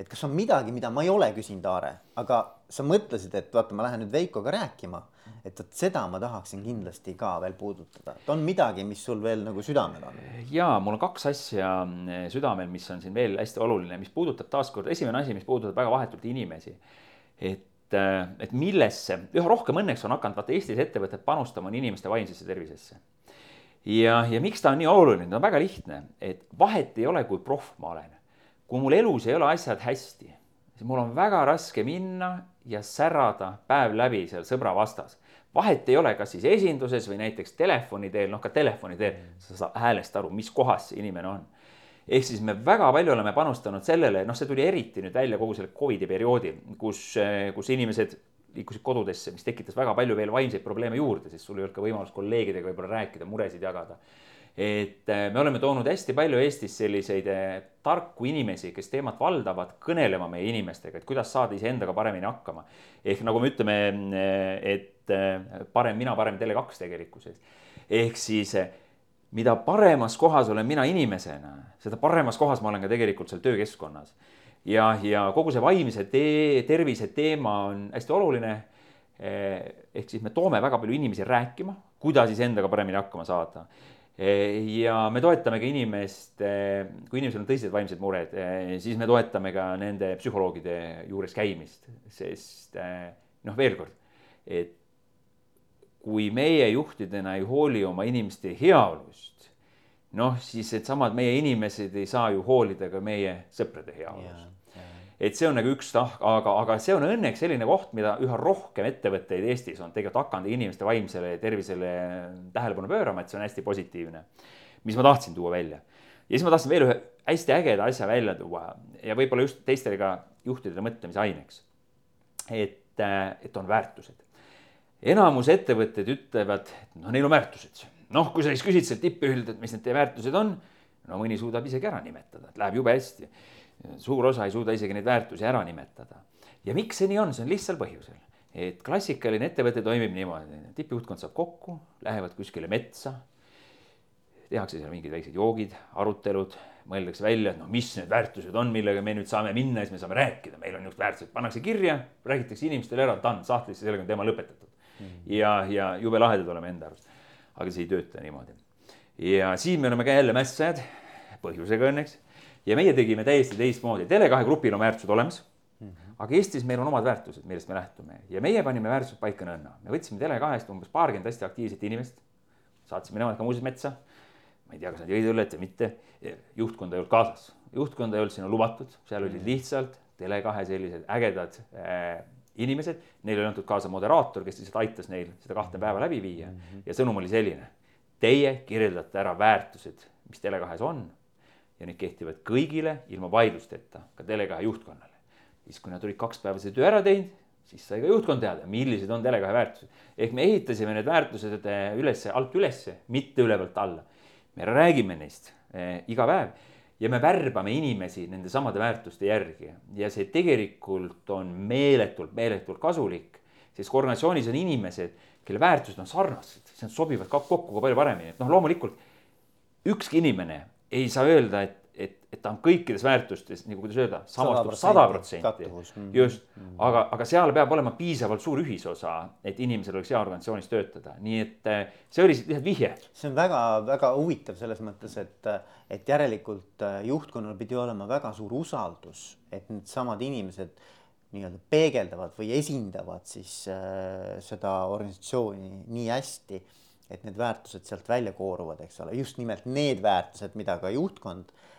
Et kas on midagi, mida ma ei ole küsinud, Aare, aga sa mõtlesid, et vaata, ma lähen nüüd Veikoga rääkima, et vot seda ma tahaksin kindlasti ka veel puudutada, et on midagi, mis sul veel nagu südamel on? ja mul on kaks asja eh, südamel, mis on siin veel hästi oluline, mis puudutab taaskord, esimene asi, mis puudutab väga vahetult inimesi. et, eh, et millesse, üha rohkem õnneks on hakanud vaata Eestis ettevõtted panustama inimeste vaimsesse tervisesse ja, ja miks ta on nii oluline, ta on väga lihtne, et vahet ei ole, kui proff ma olen kui mul elus ei ole asjad hästi, siis mul on väga raske minna ja särada päev läbi seal sõbra vastas. vahet ei ole, kas siis esinduses või näiteks telefoni teel, noh ka telefoni teel, sa saad häälest aru, mis kohas see inimene on. ehk siis me väga palju oleme panustanud sellele, noh, see tuli eriti nüüd välja kogu selle Covidi perioodil, kus, kus inimesed liikusid kodudesse, mis tekitas väga palju veel vaimseid probleeme juurde, sest sul ei olnud ka võimalust kolleegidega võib-olla rääkida, muresid jagada et äh, me oleme toonud hästi palju Eestis selliseid äh, tarku inimesi, kes teemat valdavad, kõnelema meie inimestega, et kuidas saada iseendaga paremini hakkama. ehk nagu me ütleme, äh, et parem mina, parem Tele2 tegelikkuses. ehk siis mida paremas kohas olen mina inimesena, seda paremas kohas ma olen ka tegelikult seal töökeskkonnas. Ja, ja kogu see vaimse tee, tervise teema on hästi oluline. ehk siis me toome väga palju inimesi rääkima, kuidas iseendaga paremini hakkama saada ja me toetame ka inimest, kui inimesel on tõsised vaimsed mured, siis me toetame ka nende psühholoogide juures käimist, sest noh, veel kord, et kui meie juhtidena ei hooli oma inimeste heaolust, noh, siis needsamad meie inimesed ei saa ju hoolida ka meie sõprade heaolust et see on nagu üks noh, aga, aga see on õnneks selline koht, mida üha rohkem ettevõtteid Eestis on tegelikult hakanud inimeste vaimsele tervisele tähelepanu pöörama, et see on hästi positiivne. mis ma tahtsin tuua välja. ja siis ma tahtsin veel ühe hästi ägeda asja välja tuua ja võib-olla just teistele ka juhtidele mõtlemise aineks. et, et on väärtused. enamus ettevõtted ütlevad, et noh, neil on väärtused. Noh, kui sa siis küsid sealt tippjuhilt, et mis need teie väärtused on, no mõni suudab isegi ära nimetada, et läheb jube hästi suur osa ei suuda isegi neid väärtusi ära nimetada. ja miks see nii on, see on lihtsal põhjusel, et klassikaline ettevõte toimib niimoodi, tippjuhtkond saab kokku, lähevad kuskile metsa, tehakse seal mingid väiksed joogid, arutelud, mõeldakse välja, et noh, mis need väärtused on, millega me nüüd saame minna, siis me saame rääkida, meil on niisugused väärtused, pannakse kirja, räägitakse inimestele ära, done, sahtlisse, sellega on teema lõpetatud mm. -hmm. ja, ja jube lahedad oleme enda arust. Aga see ei tööta niimoodi. ja siin me oleme ka jälle mässajad, põhjusega õnneks ja meie tegime täiesti teistmoodi, Tele2 grupil on väärtused olemas mm. -hmm. aga Eestis meil on omad väärtused, millest me lähtume ja meie panime väärtused paika nõnda. me võtsime Tele2-st umbes paarkümmend hästi aktiivset inimest, saatsime nemad ka muuseas metsa. ma ei tea, kas nad jõid õllet või mitte. juhtkonda ei olnud kaasas, juhtkonda ei olnud sinna lubatud, seal olid mhm. lihtsalt Tele2 sellised ägedad äh, inimesed, neile ei antud kaasa moderaator, kes lihtsalt aitas neil seda kahte päeva läbi viia mm -hmm. ja sõnum oli selline. Teie kirjeldate ära väärtused, mis Tele2-s on ja need kehtivad kõigile ilma vaidlusteta, ka Tele2 juhtkonnale. siis, kui nad olid kaks päeva selle töö ära teinud, siis sai ka juhtkond teada, millised on Tele2 väärtused. ehk me ehitasime need väärtused eh, üles, alt ülesse, mitte ülevalt alla. me räägime neist eh, iga päev ja me värbame inimesi nende samade väärtuste järgi. Ja see tegelikult on meeletult, meeletult kasulik, sest kui organisatsioonis on inimesed, kelle väärtused on sarnased, siis nad sobivad ka kokku ka palju paremini, et noh, loomulikult ükski inimene ei saa öelda, et, et, et ta on kõikides väärtustes nagu kuidas öelda, samastub sada protsenti. Mm. just mm., aga, aga seal peab olema piisavalt suur ühisosa, et inimesel oleks hea organisatsioonis töötada, nii et eh, see oli lihtsalt vihje. see on väga-väga huvitav selles mõttes, et, et järelikult eh, juhtkonnal pidi olema väga suur usaldus, et needsamad inimesed nii-öelda peegeldavad või esindavad siis äh, seda organisatsiooni nii hästi et need väärtused sealt välja kooruvad, eks ole, just nimelt need väärtused, mida ka juhtkond äh,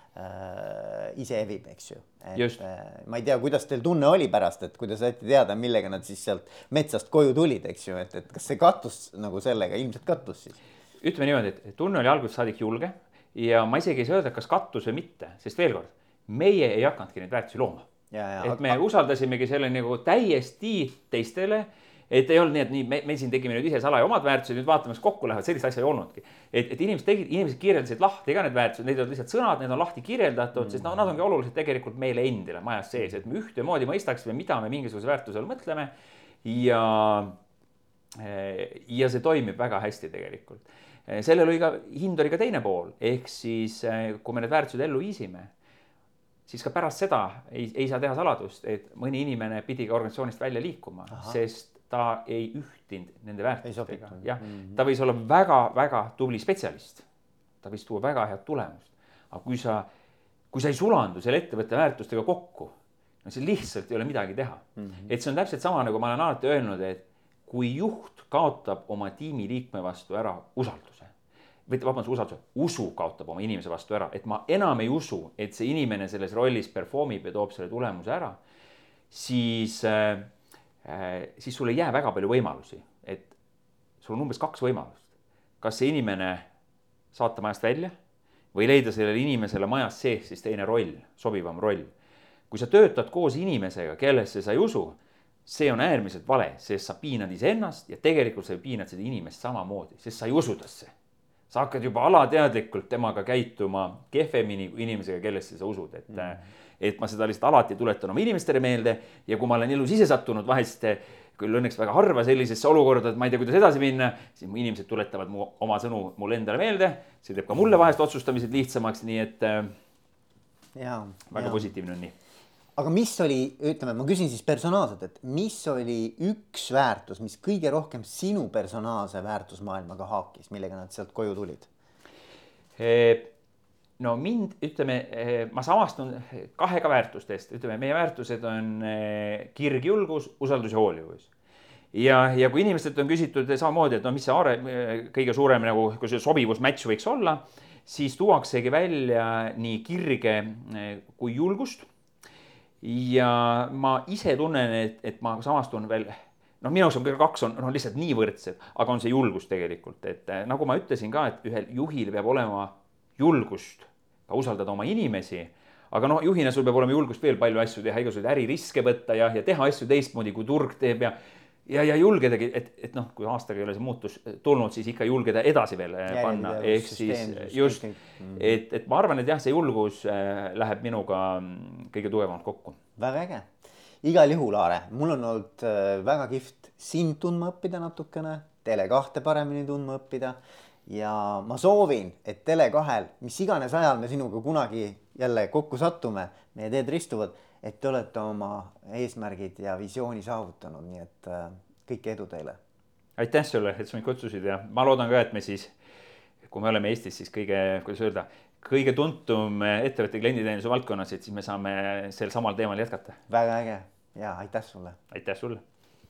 ise evib, eks ju. Et ma ei tea, kuidas teil tunne oli pärast, et kui te saite teada, millega nad siis sealt metsast koju tulid, eks ju, et, et kas see kattus nagu sellega, ilmselt kattus siis? ütleme niimoodi, et tunne oli algusest saadik julge ja ma isegi ei saa öelda, kas kattus või mitte, sest veel kord, meie ei hakanudki neid väärtusi looma. et me usaldasimegi selle nagu täiesti teistele et ei olnud nii, et nii, me, me siin tegime nüüd ise salaja omad väärtused, nüüd vaatame, kas kokku lähevad, sellist asja ei olnudki. et, et inimesed tegid, inimesed kirjeldasid lahti ka need väärtused, need ei olnud lihtsalt sõnad, need on lahti kirjeldatud mm., sest noh, nad ongi olulised tegelikult meile endile majas sees, et me ühtemoodi mõistaksime, mida me mingisuguse väärtuse all mõtleme. ja, ja see toimib väga hästi tegelikult. sellel oli ka, hind oli ka teine pool, ehk siis kui me need väärtused ellu viisime siis ka pärast seda ei, ei saa teha saladust, et mõni inimene pidi ka organisatsioonist välja liikuma, sest ta ei ühtinud nende väärtustega, jah mm -hmm., ta võis olla väga-väga tubli spetsialist. ta võis tuua väga head tulemust, aga kui sa, kui sa ei sulandu selle ettevõtte väärtustega kokku, no siis lihtsalt ei ole midagi teha mm. -hmm. et see on täpselt sama, nagu ma olen alati öelnud, et kui juht kaotab oma tiimiliikme vastu ära usalduse või vabandust, usalduse, usu kaotab oma inimese vastu ära, et ma enam ei usu, et see inimene selles rollis perform ib ja toob selle tulemuse ära, siis äh, siis sul ei jää väga palju võimalusi, et sul on umbes kaks võimalust. kas see inimene saata majast välja või leida sellele inimesele majas sees siis teine roll, sobivam roll. kui sa töötad koos inimesega, kellesse sa ei usu, see on äärmiselt vale, sest sa piinad iseennast ja tegelikult sa piinad seda inimest samamoodi, sest sa ei usu tasse. Sa hakkad juba alateadlikult temaga käituma kehvemini kui inimesega, kellesse sa usud, et mm. -hmm et ma seda lihtsalt alati tuletan oma inimestele meelde ja kui ma olen elus ise sattunud vahest küll õnneks väga harva sellisesse olukorda, et ma ei tea, kuidas edasi minna, siis mu inimesed tuletavad mu oma sõnu mulle endale meelde. see teeb ka mulle vahest otsustamised lihtsamaks, nii et äh, väga ja. positiivne on nii. Aga mis oli, ütleme, ma küsin siis personaalselt, et mis oli üks väärtus, mis kõige rohkem sinu personaalse väärtusmaailmaga haakis, millega nad sealt koju tulid? no mind, ütleme, eh, ma samastun kahega väärtustest, ütleme, meie väärtused on eh, kirg, julgus, usaldus ja hoolivus. ja, ja kui inimestelt on küsitud samamoodi, et no mis see aare, kõige suurem nagu, kui see sobivus match võiks olla, siis tuuaksegi välja nii kirge eh, kui julgust. Ja ma ise tunnen, et, et ma samastun veel noh, minu jaoks on kaks on noh, lihtsalt nii võrdsed, aga on see julgus tegelikult, et nagu ma ütlesin ka, et ühel juhil peab olema julgust ka usaldada oma inimesi. aga noh, juhina sul peab olema julgust veel palju asju teha, igasuguseid äririske võtta ja, ja teha asju teistmoodi, kui turg teeb ja ja, ja julgedagi, et, et noh, kui aastaga ei ole see muutus tulnud, siis ikka julgeda edasi veel ja, äh, panna, ehk siis just, mm. et, et ma arvan, et jah, see julgus äh, läheb minuga mm, kõige tugevamalt kokku. väga äge, igal juhul, Aare, mul on olnud väga kihvt sind tundma õppida natukene, Tele2 paremini tundma õppida. Ja ma soovin, et Tele2-l, mis iganes ajal me sinuga kunagi jälle kokku satume, meie teed ristuvad, et te olete oma eesmärgid ja visiooni saavutanud, nii et äh, kõike edu teile. aitäh sulle, et sa mind kutsusid ja ma loodan ka, et me siis, kui me oleme Eestis, siis kõige, kuidas öelda, kõige tuntum ettevõtte klienditeenuse valdkonnas, et siis me saame sel samal teemal jätkata. väga äge ja aitäh sulle. aitäh sulle